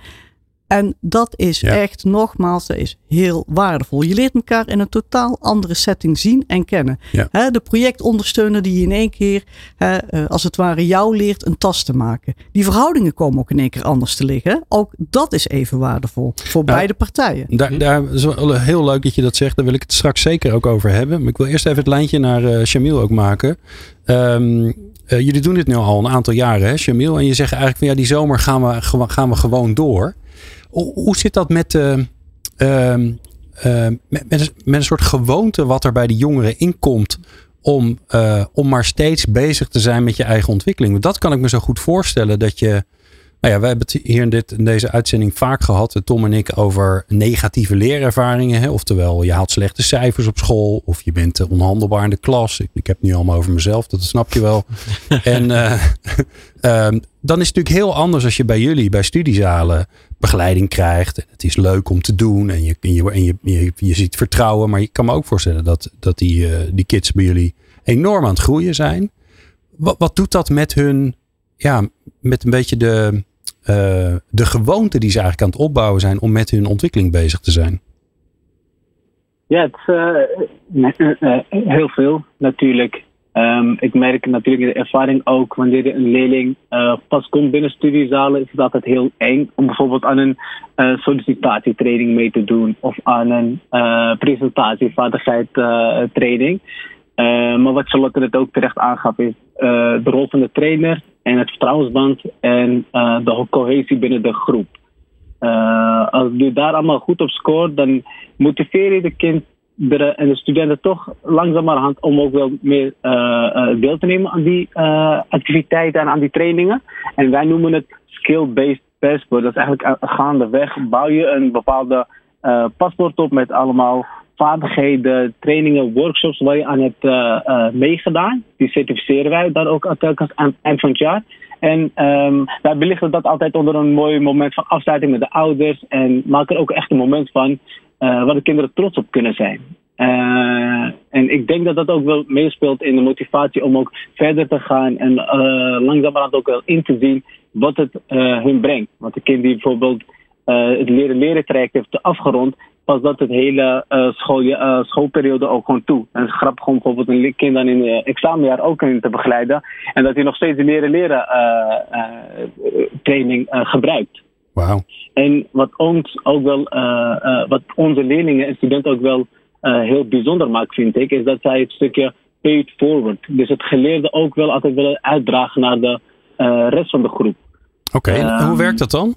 En dat is Ja. echt, nogmaals, dat is heel waardevol. Je leert elkaar in een totaal andere setting zien en kennen. Ja. De projectondersteuner die in één keer, hè, eh, als het ware, jou leert een tas te maken. Die verhoudingen komen ook in één keer anders te liggen. Ook dat is even waardevol voor Ja. beide partijen. Daar, daar is wel heel leuk dat je dat zegt. Daar wil ik het straks zeker ook over hebben. Maar ik wil eerst even het lijntje naar eh Shamil ook maken. Ehm, eh, jullie doen dit nu al een aantal jaren, hè, Shamil? En je zegt eigenlijk van ja, die zomer gaan we, gaan we gewoon door. Hoe, zit dat met, eh, met, met, een- met een soort gewoonte wat er bij de jongeren inkomt om, eh, om maar steeds bezig te zijn met je eigen ontwikkeling? Dat kan ik me zo goed voorstellen dat je. Nou ja, wij hebben het hier in, dit, in deze uitzending vaak gehad, eh, Tom en ik, over negatieve leerervaringen. Hè? Oftewel, je haalt slechte cijfers op school of je bent eh, onhandelbaar in de klas. Ik, ik heb het nu allemaal over mezelf, dat snap je wel. <laughs> en eh, <laughs> ehm, dan is het natuurlijk heel anders als je bij jullie, bij studiezalen, begeleiding krijgt. En het is leuk om te doen en je, en je, en je, je, je ziet vertrouwen. Maar je kan me ook voorstellen dat, dat die, die kids bij jullie enorm aan het groeien zijn. Wat, wat doet dat met hun, ja, met een beetje de, eh, de gewoonte die ze eigenlijk aan het opbouwen zijn om met hun ontwikkeling bezig te zijn? Ja, het eh, eh, heel veel natuurlijk. Ehm, ik merk natuurlijk in de ervaring ook wanneer een leerling pas komt binnen studiezalen, is het altijd heel eng om bijvoorbeeld aan een sollicitatietraining mee te doen of aan een eh presentatievaardigheid eh, training. Eh, maar wat Charlotte net ook terecht aangaf is de rol van de trainer en het vertrouwensband en eh, de cohesie binnen de groep. Eh, als je daar allemaal goed op scoort, dan motiveer je de kinderen en de studenten toch langzamerhand om ook wel meer eh, deel te nemen aan die activiteiten en aan die trainingen. En wij noemen het skill-based passport. Dat is eigenlijk gaandeweg bouw je een bepaalde paspoort op met allemaal vaardigheden, trainingen, workshops waar je aan hebt eh, eh, meegedaan. Die certificeren wij dan ook telkens aan het eind van het jaar. En ehm wij belichten dat altijd onder een mooi moment van afsluiting met de ouders. En maken er ook echt een moment van eh, waar de kinderen trots op kunnen zijn. En ik denk dat dat ook wel meespeelt in de motivatie om ook verder te gaan. En langzamerhand ook wel in te zien wat het hun brengt. Want de kind die bijvoorbeeld het leren leren traject heeft afgerond, pas dat het hele eh, school, eh, schoolperiode ook gewoon toe. En het is grappig om bijvoorbeeld een kind dan in het examenjaar ook in te begeleiden. En dat hij nog steeds de leren leren eh, eh, training eh, gebruikt. Wauw. En wat ons ook wel, eh, eh, wat onze leerlingen en studenten ook wel eh, heel bijzonder maakt, vind ik, is dat zij het stukje paid forward. Dus het geleerde ook wel altijd willen uitdragen naar de eh, rest van de groep. Oké, en Ehm, hoe werkt dat dan?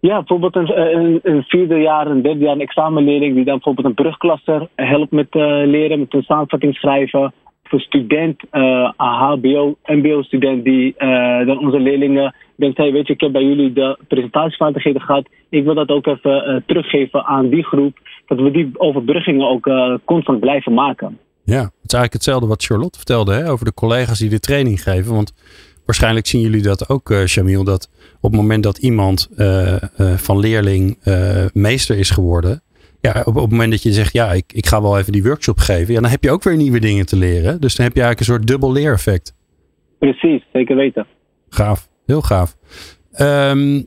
Ja, bijvoorbeeld een, een, een vierde jaar, een derde jaar een examenleerling die dan bijvoorbeeld een brugklasser helpt met eh, leren, met een samenvatting schrijven. Of student, eh, een HBO, MBO-student die eh, dan onze leerlingen denkt, hey, weet je, ik heb bij jullie de presentatievaardigheden gehad. Ik wil dat ook even eh, teruggeven aan die groep. Dat we die overbruggingen ook eh, constant blijven maken. Ja, het is eigenlijk hetzelfde wat Charlotte vertelde hè, over de collega's die de training geven. Want waarschijnlijk zien jullie dat ook, eh Jamil, dat op het moment dat iemand eh, eh, van leerling meester is geworden, ja, op, op het moment dat je zegt, ja, ik, ik ga wel even die workshop geven, ja, dan heb je ook weer nieuwe dingen te leren. Dus dan heb je eigenlijk een soort dubbel leereffect. Precies, zeker weten. Gaaf, heel gaaf. Um,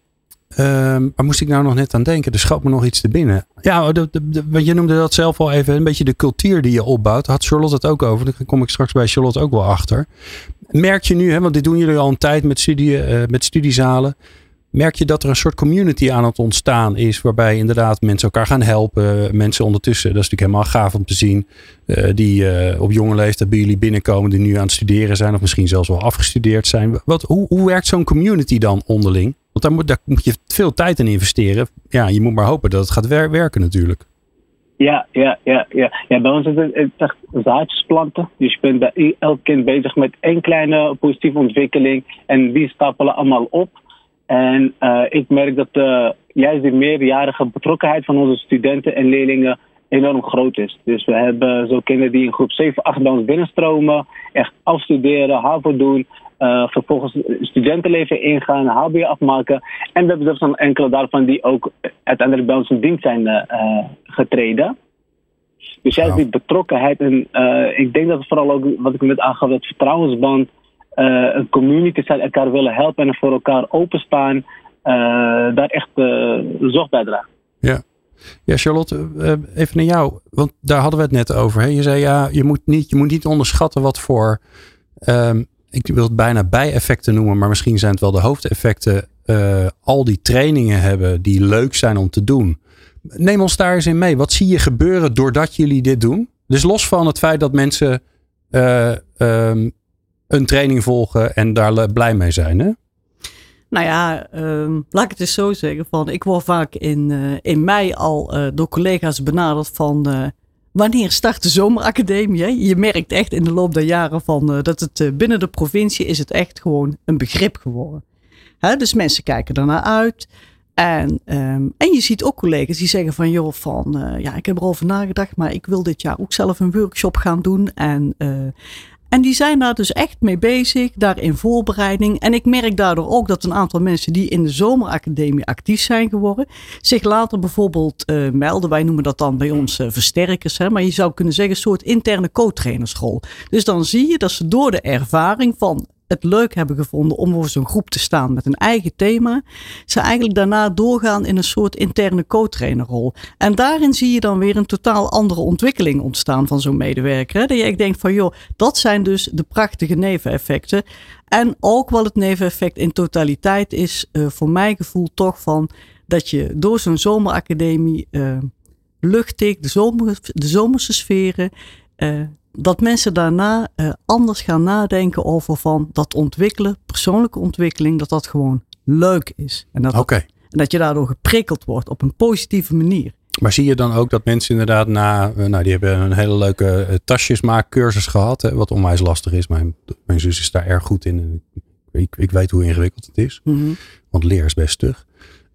Um, waar moest ik nou nog net aan denken? Er schoot me nog iets te binnen. Ja, de, de, want je noemde dat zelf al even. Een beetje de cultuur die je opbouwt. Had Charlotte het ook over. Daar kom ik straks bij Charlotte ook wel achter. Merk je nu, hè, want dit doen jullie al een tijd met, studie, uh, met studiezalen. Merk je dat er een soort community aan het ontstaan is. Waarbij inderdaad mensen elkaar gaan helpen. Mensen ondertussen, dat is natuurlijk helemaal gaaf om te zien. Uh, die uh, op jonge leeftijd bij jullie binnenkomen. Die nu aan het studeren zijn. Of misschien zelfs wel afgestudeerd zijn. Wat, hoe, hoe werkt zo'n community dan onderling? Want daar moet, daar moet je veel tijd in investeren. Ja, je moet maar hopen dat het gaat wer werken natuurlijk. Ja, ja, ja, ja. ja bij ons is het, echt zaadjes planten. Dus je bent bij elk kind bezig met één kleine positieve ontwikkeling. En die stapelen allemaal op. En uh, ik merk dat uh, juist die meerjarige betrokkenheid van onze studenten en leerlingen enorm groot is. Dus we hebben zo kinderen die in groep 7, 8 bij ons binnenstromen, echt afstuderen, HAVO doen, uh, vervolgens studentenleven ingaan, HBO afmaken. En we hebben zelfs een enkele daarvan die ook uiteindelijk bij ons in dienst zijn uh, getreden. Dus juist die betrokkenheid en uh, ik denk dat het vooral ook, wat ik net aangaf, dat vertrouwensband, een community zijn, elkaar willen helpen en voor elkaar openstaan, daar echt zorg bij draagt. Ja. Charlotte, even naar jou. Want daar hadden we het net over. Hè? Je zei ja, je moet niet, je moet niet onderschatten wat voor um, ik wil het bijna bijeffecten noemen, maar misschien zijn het wel de hoofdeffecten. Uh, al die trainingen hebben die leuk zijn om te doen. Neem ons daar eens in mee. Wat zie je gebeuren doordat jullie dit doen? Dus los van het feit dat mensen um, een training volgen en daar blij mee zijn. Hè? Nou ja, um, laat ik het eens zo zeggen. Van, ik word vaak in, uh, in mei al uh, door collega's benaderd van uh, Wanneer start de zomeracademie? Je merkt echt in de loop der jaren van, dat het binnen de provincie is het echt gewoon een begrip geworden. Hè? Dus mensen kijken ernaar uit. En, um, en je ziet ook collega's die zeggen van joh, van ja, ik heb erover nagedacht, maar ik wil dit jaar ook zelf een workshop gaan doen. En en die zijn daar dus echt mee bezig, daar in voorbereiding. En ik merk daardoor ook dat een aantal mensen die in de zomeracademie actief zijn geworden, zich later bijvoorbeeld uh, melden. Wij noemen dat dan bij ons uh, versterkers. Hè? Maar je zou kunnen zeggen een soort interne co-trainerschool. Dus dan zie je dat ze door de ervaring van het leuk hebben gevonden om voor zo'n groep te staan met een eigen thema, ze eigenlijk daarna doorgaan in een soort interne co-trainerrol. En daarin zie je dan weer een totaal andere ontwikkeling ontstaan van zo'n medewerker. Dat je echt denkt van joh, dat zijn dus de prachtige neveneffecten. En ook wel het neveneffect in totaliteit is uh, voor mijn gevoel toch van dat je door zo'n zomeracademie uh, luchtig, de, zomer, de zomerse sferen, uh, dat mensen daarna uh, anders gaan nadenken over van dat ontwikkelen, persoonlijke ontwikkeling, dat dat gewoon leuk is. En dat, okay. en dat je daardoor geprikkeld wordt op een positieve manier. Maar zie je dan ook dat mensen inderdaad na, uh, nou die hebben een hele leuke uh, tasjesmaakcursus gehad, hè, wat onwijs lastig is. Mijn, mijn zus is daar erg goed in. Ik, ik weet hoe ingewikkeld het is, mm -hmm. want leer is best stug.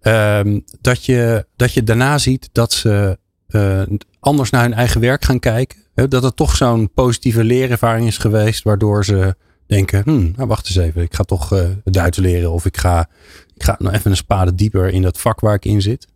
Um, dat, je, dat je daarna ziet dat ze uh, anders naar hun eigen werk gaan kijken. Dat het toch zo'n positieve leerervaring is geweest, waardoor ze denken: hmm, nou wacht eens even, ik ga toch uh, Duits leren of ik ga, ik ga nog even een spade dieper in dat vak waar ik in zit.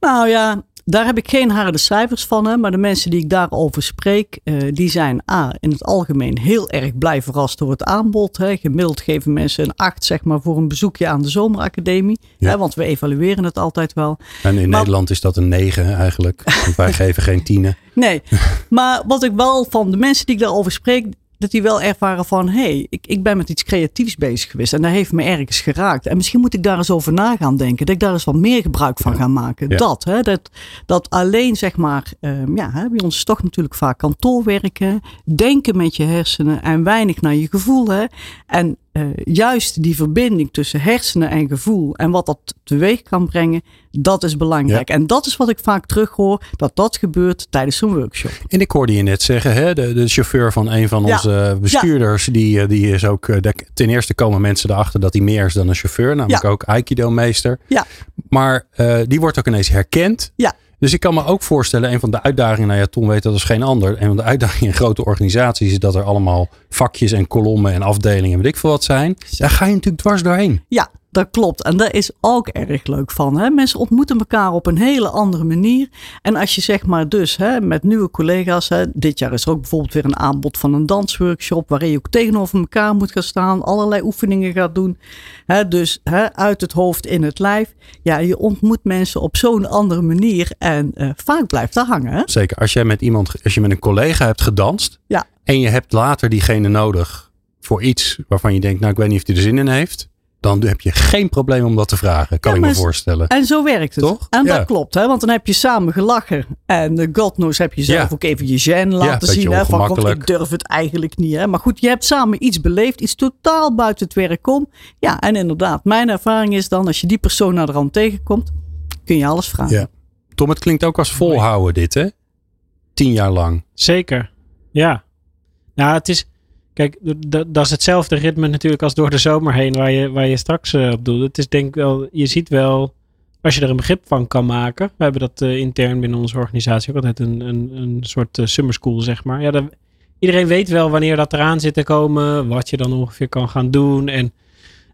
Nou ja, daar heb ik geen harde cijfers van, hè, maar de mensen die ik daarover spreek, uh, die zijn A, in het algemeen heel erg blij verrast door het aanbod. Hè. Gemiddeld geven mensen een 8 zeg maar, voor een bezoekje aan de zomeracademie, Ja. hè, want we evalueren het altijd wel. En in Maar- Nederland is dat een 9 eigenlijk. Want wij <laughs> geven geen tienen. Nee, maar wat ik wel van de mensen die ik daarover spreek, dat die wel ervaren van, hé, hey, ik, ik ben met iets creatiefs bezig geweest en dat heeft me ergens geraakt. En misschien moet ik daar eens over na gaan denken, dat ik daar eens wat meer gebruik van ga maken. Ja. Dat, hè, dat, dat alleen zeg maar, ehm, ja, hè, bij ons is toch natuurlijk vaak kantoorwerken, denken met je hersenen en weinig naar je gevoel. Hè. En eh, juist die verbinding tussen hersenen en gevoel en wat dat teweeg kan brengen, dat is belangrijk. En dat is wat ik vaak terughoor, dat dat gebeurt tijdens zo'n workshop. En ik hoorde je net zeggen, hè, de, de chauffeur van een van Ja. onze bestuurders, die, eh, die is ook, eh, de- ten eerste komen mensen erachter dat hij meer is dan een chauffeur, namelijk ook Aikido-meester. Ja. Maar die wordt ook ineens herkend. Ja. Dus ik kan me ook voorstellen, een van de uitdagingen, nou ja, Tom weet dat als geen ander, een van de uitdagingen in grote organisaties is dat er allemaal vakjes en kolommen en afdelingen, weet ik veel wat zijn. Daar ga je natuurlijk dwars doorheen. Ja, dat klopt. En dat is ook erg leuk van. Hè? Mensen ontmoeten elkaar op een hele andere manier. En als je zeg maar dus hè, met nieuwe collega's. Hè, dit jaar is er ook bijvoorbeeld weer een aanbod van een dansworkshop. Waarin je ook tegenover elkaar moet gaan staan. Allerlei oefeningen gaat doen. Hè, dus hè, uit het hoofd in het lijf. Ja, je ontmoet mensen op zo'n andere manier. En uh, vaak blijft dat hangen. Hè? Zeker. Als jij met iemand, als je met een collega hebt gedanst. Ja. En je hebt later diegene nodig voor iets waarvan je denkt, nou ik weet niet of hij er zin in heeft dan heb je geen probleem om dat te vragen, kan ik me voorstellen. En zo werkt het. Toch? En Ja. dat klopt, hè? want dan heb je samen gelachen. En uh, God knows heb je zelf Ja. ook even je gêne laten zien. Hè? Van, God, ik durf het eigenlijk niet. Hè? Maar goed, je hebt samen iets beleefd, iets totaal buiten het werk om. Ja, en inderdaad, mijn ervaring is dan, als je die persoon naar de rand tegenkomt, kun je alles vragen. Ja. Tom, het klinkt ook als volhouden dit, hè? Tien jaar lang. Zeker. Ja. Nou, het is. Kijk, dat is hetzelfde ritme natuurlijk als door de zomer heen, waar je, waar je straks eh, op doet. Het is denk ik wel, je ziet wel, als je er een begrip van kan maken. We hebben dat eh, intern binnen onze organisatie ook altijd een, een, een soort eh, summer school, zeg maar. Ja, dan, iedereen weet wel wanneer dat eraan zit te komen, wat je dan ongeveer kan gaan doen. En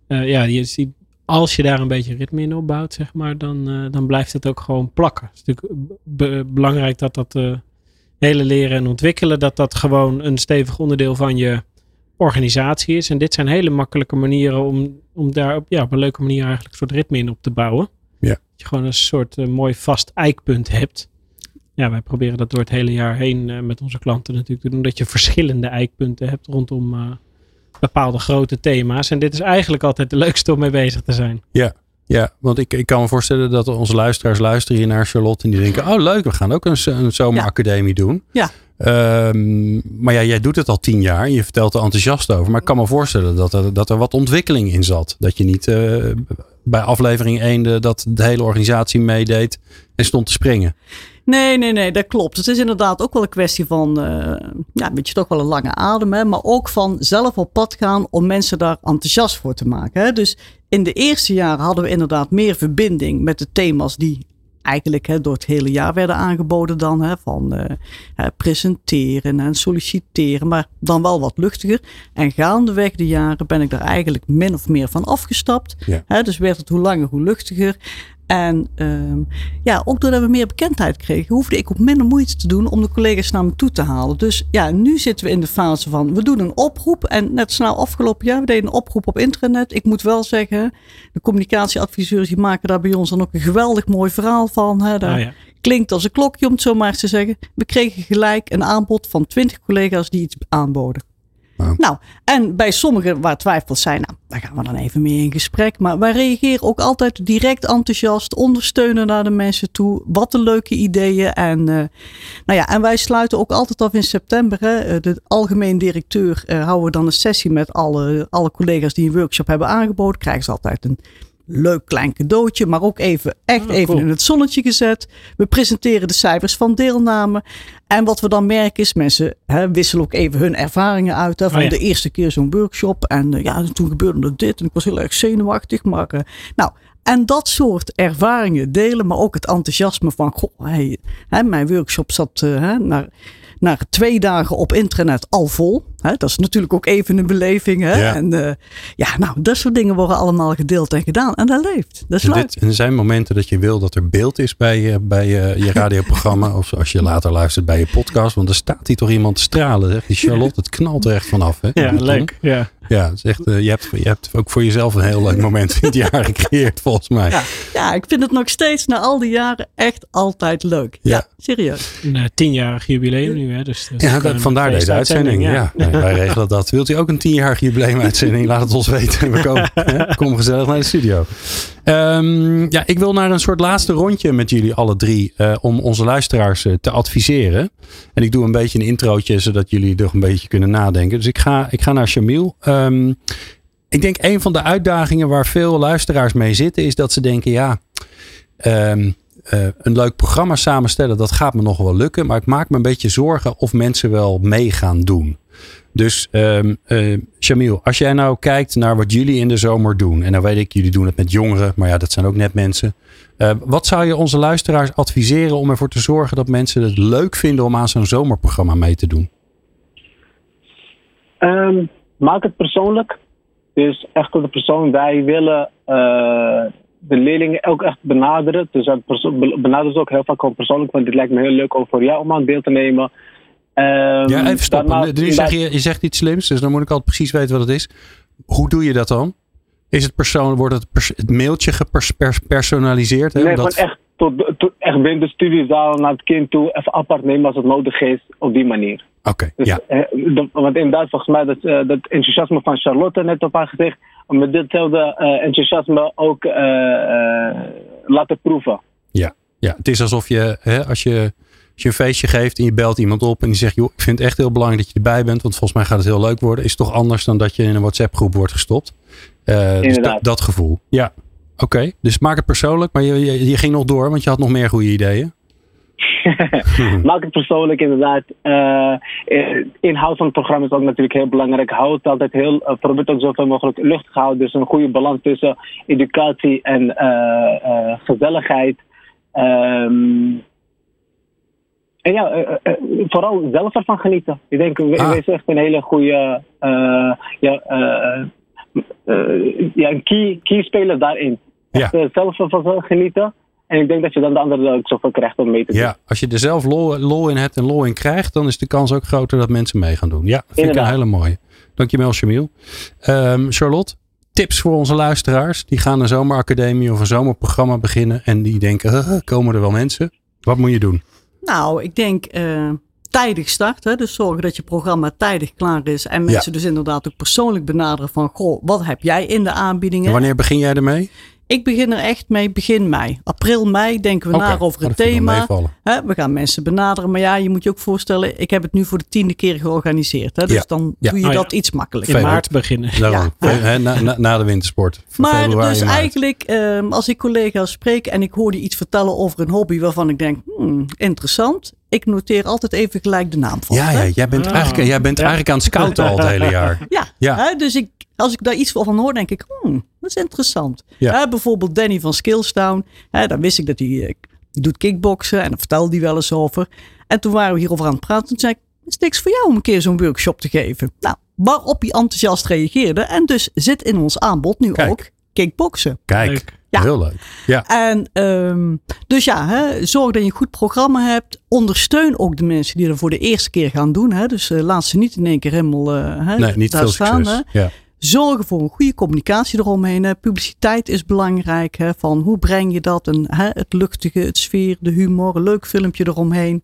ja, je ziet, als je daar een beetje ritme in opbouwt, zeg maar, dan, dan blijft het ook gewoon plakken. Het is natuurlijk be- belangrijk dat dat hele leren en ontwikkelen, dat dat gewoon een stevig onderdeel van je organisatie is. En dit zijn hele makkelijke manieren om, om daar op, ja, op een leuke manier eigenlijk een soort ritme in op te bouwen. Ja. Dat je gewoon een soort eh, mooi vast eikpunt hebt. Ja, wij proberen dat door het hele jaar heen eh, met onze klanten natuurlijk te doen. Dat je verschillende eikpunten hebt rondom eh, bepaalde grote thema's. En dit is eigenlijk altijd de leukste om mee bezig te zijn. Ja, want ik, ik kan me voorstellen dat onze luisteraars luisteren hier naar Charlotte en die denken, oh leuk, we gaan ook een, een zomeracademie doen. Ja. Ehm, maar ja, jij doet het al tien jaar. Je vertelt er enthousiast over. Maar ik kan me voorstellen dat er, dat er wat ontwikkeling in zat. Dat je niet eh, bij aflevering 1 de, dat de hele organisatie meedeed en stond te springen. Nee, nee, nee, dat klopt. Het is inderdaad ook wel een kwestie van, eh, ja, een beetje toch wel een lange adem, hè, maar ook van zelf op pad gaan om mensen daar enthousiast voor te maken. Hè. Dus in de eerste jaren hadden we inderdaad meer verbinding met de thema's die eigenlijk hè, door het hele jaar werden aangeboden dan. Hè, van eh, presenteren en solliciteren, maar dan wel wat luchtiger. En gaandeweg de jaren ben ik daar eigenlijk min of meer van afgestapt. Ja. Hè, dus werd het hoe langer hoe luchtiger. En ehm, ja, ook doordat we meer bekendheid kregen, hoefde ik ook minder moeite te doen om de collega's naar me toe te halen. Dus ja, nu zitten we in de fase van, we doen een oproep. En net snel afgelopen jaar, we deden een oproep op internet. Ik moet wel zeggen, de communicatieadviseurs die maken daar bij ons dan ook een geweldig mooi verhaal van. Hè. Daar Ah, ja. klinkt als een klokje om het zo maar eens te zeggen. We kregen gelijk een aanbod van 20 collega's die iets aanboden. Wauw. Nou, en bij sommigen waar twijfels zijn, nou, daar gaan we dan even mee in gesprek. Maar wij reageren ook altijd direct enthousiast, ondersteunen naar de mensen toe. Wat een leuke ideeën. En, eh, nou ja, en wij sluiten ook altijd af in september. Eh, de algemeen directeur eh, houden we dan een sessie met alle, alle collega's die een workshop hebben aangeboden. Krijgen ze altijd een leuk klein cadeautje, maar ook even echt Oh, even cool. in het zonnetje gezet. We presenteren de cijfers van deelname. En wat we dan merken is, mensen hè, wisselen ook even hun ervaringen uit. Hè, van Oh ja. de eerste keer zo'n workshop. En eh, ja, toen gebeurde er dit. En ik was heel erg zenuwachtig. Maar eh, nou, en dat soort ervaringen delen. Maar ook het enthousiasme van, goh, hey, hè, mijn workshop zat hè, naar, naar twee dagen op internet al vol. Dat is natuurlijk ook even een beleving. Hè? Ja. En eh, ja, nou, dat soort dingen worden allemaal gedeeld en gedaan. En dat leeft. Dat is En, leuk. dit, en er zijn momenten dat je wil dat er beeld is bij, je- bij je, je <laughs> radioprogramma. of als je later luistert bij je podcast. Want er staat hier toch iemand te stralen. Zegt die Charlotte, het knalt er echt vanaf. Hè? Ja, leuk. Ja. Ja, het is echt, eh, je, hebt, je hebt ook voor jezelf een heel leuk moment in het jaar gecreëerd volgens mij. Ja. Ja, ik vind het nog steeds na al die jaren echt altijd leuk. Ja. Ja, serieus. Een eh, tienjarig jubileum nu, hè? Dus, dus Ja, dat, vandaar deze uitzending. feestuitzending, Ja. Wij regelen dat. Wilt u ook een tienjarig jubileumuitzending? Laat het ons weten. We komen, kom gezellig naar de studio. Ehm, ja, ik wil naar een soort laatste rondje met jullie alle drie. eh, om onze luisteraars eh, te adviseren. En ik doe een beetje een introotje zodat jullie nog een beetje kunnen nadenken. Dus ik ga, ik ga naar Jamil. Ehm, ik denk een van de uitdagingen waar veel luisteraars mee zitten. Is dat ze denken ja... ehm, eh, een leuk programma samenstellen, dat gaat me nog wel lukken. Maar ik maak me een beetje zorgen of mensen wel mee gaan doen. Dus eh, Jamil, als jij nou kijkt naar wat jullie in de zomer doen. En nou weet ik, jullie doen het met jongeren. Maar ja, dat zijn ook net mensen. Eh, wat zou je onze luisteraars adviseren om ervoor te zorgen dat mensen het leuk vinden om aan zo'n zomerprogramma mee te doen? Ehm, maak het persoonlijk. Dus echt tot de persoon, wij willen uh, de leerlingen ook echt benaderen. Dus benaderen ze ook heel vaak gewoon persoonlijk, want dit lijkt me heel leuk om voor jou om aan deel te nemen. Um, ja, even stoppen. nu zeg je, je zegt iets slims, dus dan moet ik altijd precies weten wat het is. Hoe doe je dat dan? Is het persoon, wordt het, pers, het mailtje gepersonaliseerd? Nee, gewoon echt, tot, tot, echt binnen de studiezaal naar het kind toe, even apart nemen als het nodig is, op die manier. Oké, dus, ja. Eh, want inderdaad, volgens mij, dat, uh, dat enthousiasme van Charlotte net op haar gezicht, om met ditzelfde uh, enthousiasme ook laten proeven. Ja. ja, het is alsof je, hè, als je je een feestje geeft en je belt iemand op en die zegt, joh, ik vind het echt heel belangrijk dat je erbij bent, want volgens mij gaat het heel leuk worden, is toch anders dan dat je in een WhatsApp groep wordt gestopt. Uh, dus dat, dat gevoel. Ja, oké. Dus maak het persoonlijk, maar je, je, je, ging nog door, want je had nog meer goede ideeën. <laughs> maak het persoonlijk inderdaad. Uh, inhoud van het programma is ook natuurlijk heel belangrijk. Houd het altijd heel, uh, probeer ook zoveel mogelijk luchtig houden. Dus een goede balans tussen educatie en gezelligheid. Um, en ja, uh, uh, vooral zelf ervan genieten. Ik denk, ah. wees echt een hele goede, ja, ja, een key, key speler daarin. Ja. Echt, zelf ervan genieten. En ik denk dat je dan de anderen ook zoveel krijgt om mee te doen. Ja, als je er zelf lol, lol in hebt en lol in krijgt, dan is de kans ook groter dat mensen mee gaan doen. Ja, dat vind Inderdaad. ik een hele mooie. Dankjewel, Jamil. Um, Charlotte, tips voor onze luisteraars. Die gaan een zomeracademie of een zomerprogramma beginnen en die denken, komen er wel mensen? Wat moet je doen? Nou, ik denk uh, tijdig starten. Dus zorgen dat je programma tijdig klaar is. En mensen dus inderdaad ook persoonlijk benaderen van... Goh, wat heb jij in de aanbiedingen? En wanneer begin jij ermee? Ik begin er echt mee begin mei. April, mei denken we na over het thema. we gaan mensen benaderen. Maar ja, je moet je ook voorstellen, ik heb het nu voor de tiende keer georganiseerd. Hè? Dus dan doe je oh dat iets makkelijker. In maart beginnen. Ja. <laughs> Na, na, na, de wintersport. Maar dus eigenlijk, um, als ik collega's spreek en ik hoor die iets vertellen over een hobby waarvan ik denk, hmm, interessant ik noteer altijd even gelijk de naam van. Ja, ja jij bent, ah. eigenlijk, jij bent eigenlijk aan het scouten al het hele jaar. <laughs> Ja, dus ik, als ik daar iets van hoor, denk ik, hmm, is interessant. Ja. bijvoorbeeld Danny van Skillstown. Hè, dan wist ik dat hij eh, doet kickboksen en dan vertelde hij wel eens over. En toen waren we hierover aan het praten. Toen zei ik, is niks voor jou om een keer zo'n workshop te geven. Nou, waarop hij enthousiast reageerde. En dus zit in ons aanbod nu ook kickboksen. Kijk. Ja. Heel leuk. Ja. En um, dus ja, hè, zorg dat je een goed programma hebt. Ondersteun ook de mensen die er voor de eerste keer gaan doen. Hè. Dus uh, laat ze niet in één keer helemaal uh, hè, nee, niet daar veel staan. Hè. Ja. Zorgen voor een goede communicatie eromheen. Hè. Publiciteit is belangrijk. Hè, van hoe breng je dat? En, hè, het luchtige, het sfeer, de humor, een leuk filmpje eromheen.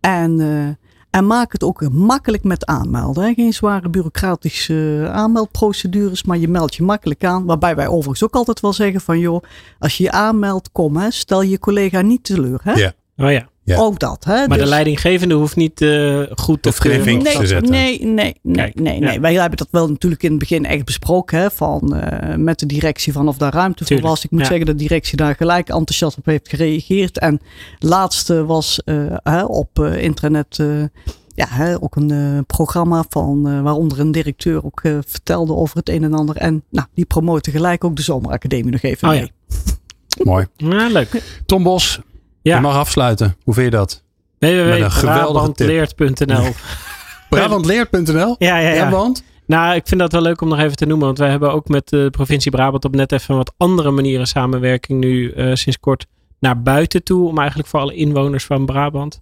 En uh, en maak het ook makkelijk met aanmelden. Geen zware bureaucratische aanmeldprocedures, maar je meldt je makkelijk aan. Waarbij wij overigens ook altijd wel zeggen van joh, als je je aanmeldt, kom hè, stel je collega niet teleur. Hè? Ja. Oh ja. Ja. Ook dat. Hè? Maar de dus- leidinggevende hoeft niet uh, goed of geen nee, te zetten. Nee, nee, nee, nee, nee. Wij hebben dat wel natuurlijk in het begin echt besproken. Hè, van, uh, met de directie van of daar ruimte voor was. Ik moet zeggen dat de directie daar gelijk enthousiast op heeft gereageerd. En laatste was uh, op internet ja, hè, ook een uh, programma van uh, waaronder een directeur ook uh, vertelde over het een en ander. En nou, die promoten gelijk ook de Zomeracademie nog even oh, mee. Ja. Mooi. Ja, leuk. Tom Bos, ja. je mag afsluiten. Hoe vind je dat? www.brabantleert.nl <laughs> Brabantleert.nl? Ja, ja, ja. want? Nou, ik vind dat wel leuk om nog even te noemen. Want wij hebben ook met de provincie Brabant op net even wat andere manieren samenwerking nu sinds kort naar buiten toe. Om eigenlijk voor alle inwoners van Brabant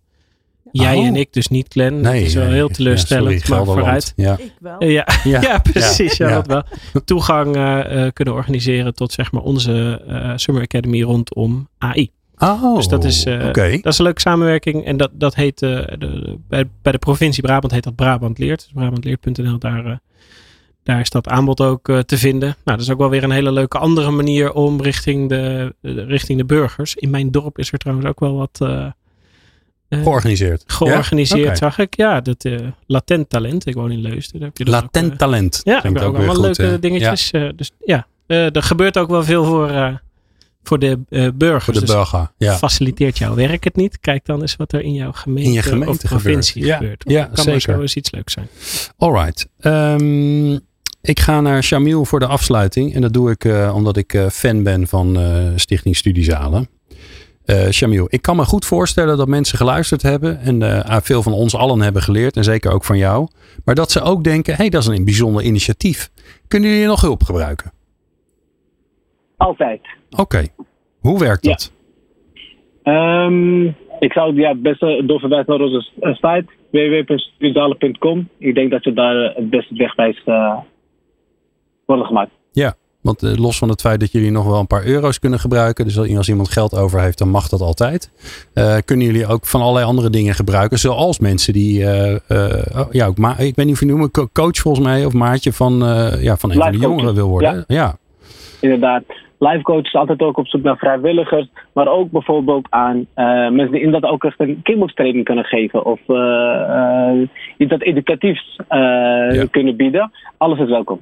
Jij oh. en ik dus niet, Glenn. Nee, dat is wel heel teleurstellend, ja, maar vooruit. Ja. Ik wel. Ja, <laughs> ja. precies. Ja, dat wel. Toegang uh, kunnen organiseren tot zeg maar onze uh, Summer Academy rondom AI. Oh, dus dat is, uh, okay. dat is een leuke samenwerking. En dat, dat heet, de, bij, bij de provincie Brabant heet dat Brabant Leert. Dus brabantleert.nl, daar, daar is dat aanbod ook te vinden. Nou, dat is ook wel weer een hele leuke andere manier om richting de, richting de burgers. In mijn dorp is er trouwens ook wel wat georganiseerd. Georganiseerd zag ik. Ja, dat latent talent. Ik woon in Leusden. heb je latent ook, talent. Ja, heb ook wel leuke dingetjes. Ja. dus ja, er gebeurt ook wel veel voor, voor de burgers. Voor de dus burger, ja. Faciliteert jouw werk het niet? Kijk dan eens wat er in jouw gemeente, in je gemeente of provincie gebeurt. gebeurt. Ja, kan zeker. zo eens iets leuks zijn. Alright. Um, ik ga naar Jamil voor de afsluiting. En dat doe ik omdat ik fan ben van Stichting Studiezalen. Uh, Shamiel, ik kan me goed voorstellen dat mensen geluisterd hebben. En uh, veel van ons allen hebben geleerd. En zeker ook van jou. Maar dat ze ook denken, hé, hey, dat is een bijzonder initiatief. Kunnen jullie nog hulp gebruiken? Altijd. Oké. Hoe werkt dat? Ja. Um, ik zou ja, het beste doorverwijzen naar onze site www.studiezalen.com. Ik denk dat je daar het beste wegwijs uh, worden gemaakt. Ja, want uh, los van het feit dat jullie nog wel een paar euro's kunnen gebruiken. Dus als iemand geld over heeft, dan mag dat altijd. Uh, kunnen jullie ook van allerlei andere dingen gebruiken. Zoals mensen die, oh, ja, ook ma ik weet niet of je noemen, coach volgens mij. Of maatje van, ja, van een van de jongeren wil worden. Ja. ja. Inderdaad. Life coach is altijd ook op zoek naar vrijwilligers. Maar ook bijvoorbeeld aan uh, mensen die inderdaad ook echt een kickbox kunnen geven. Of uh, uh, iets dat educatiefs ja. kunnen bieden. Alles is welkom.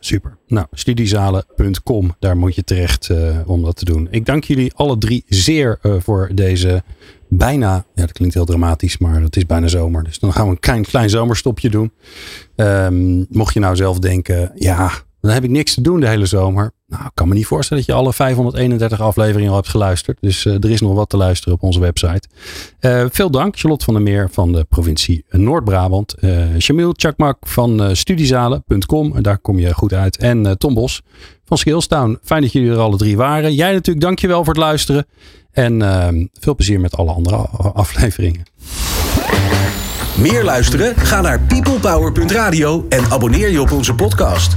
Super. Nou, studiezalen.com, daar moet je terecht om dat te doen. Ik dank jullie alle drie zeer voor deze bijna, ja dat klinkt heel dramatisch, maar het is bijna zomer. Dus dan gaan we een klein, klein zomerstopje doen. Um, mocht je nou zelf denken, ja, dan heb ik niks te doen de hele zomer. Nou, ik kan me niet voorstellen dat je alle 531 afleveringen al hebt geluisterd. Dus uh, er is nog wat te luisteren op onze website. Uh, veel dank, Charlotte van der Meer van de provincie Noord-Brabant. Uh, Chakmak van studiezalen.com. Daar kom je goed uit. En Tom Bos van Skillstown. Fijn dat jullie er alle drie waren. Jij natuurlijk, dankjewel voor het luisteren. En veel plezier met alle andere afleveringen. Meer luisteren? Ga naar peoplepower.radio en abonneer je op onze podcast.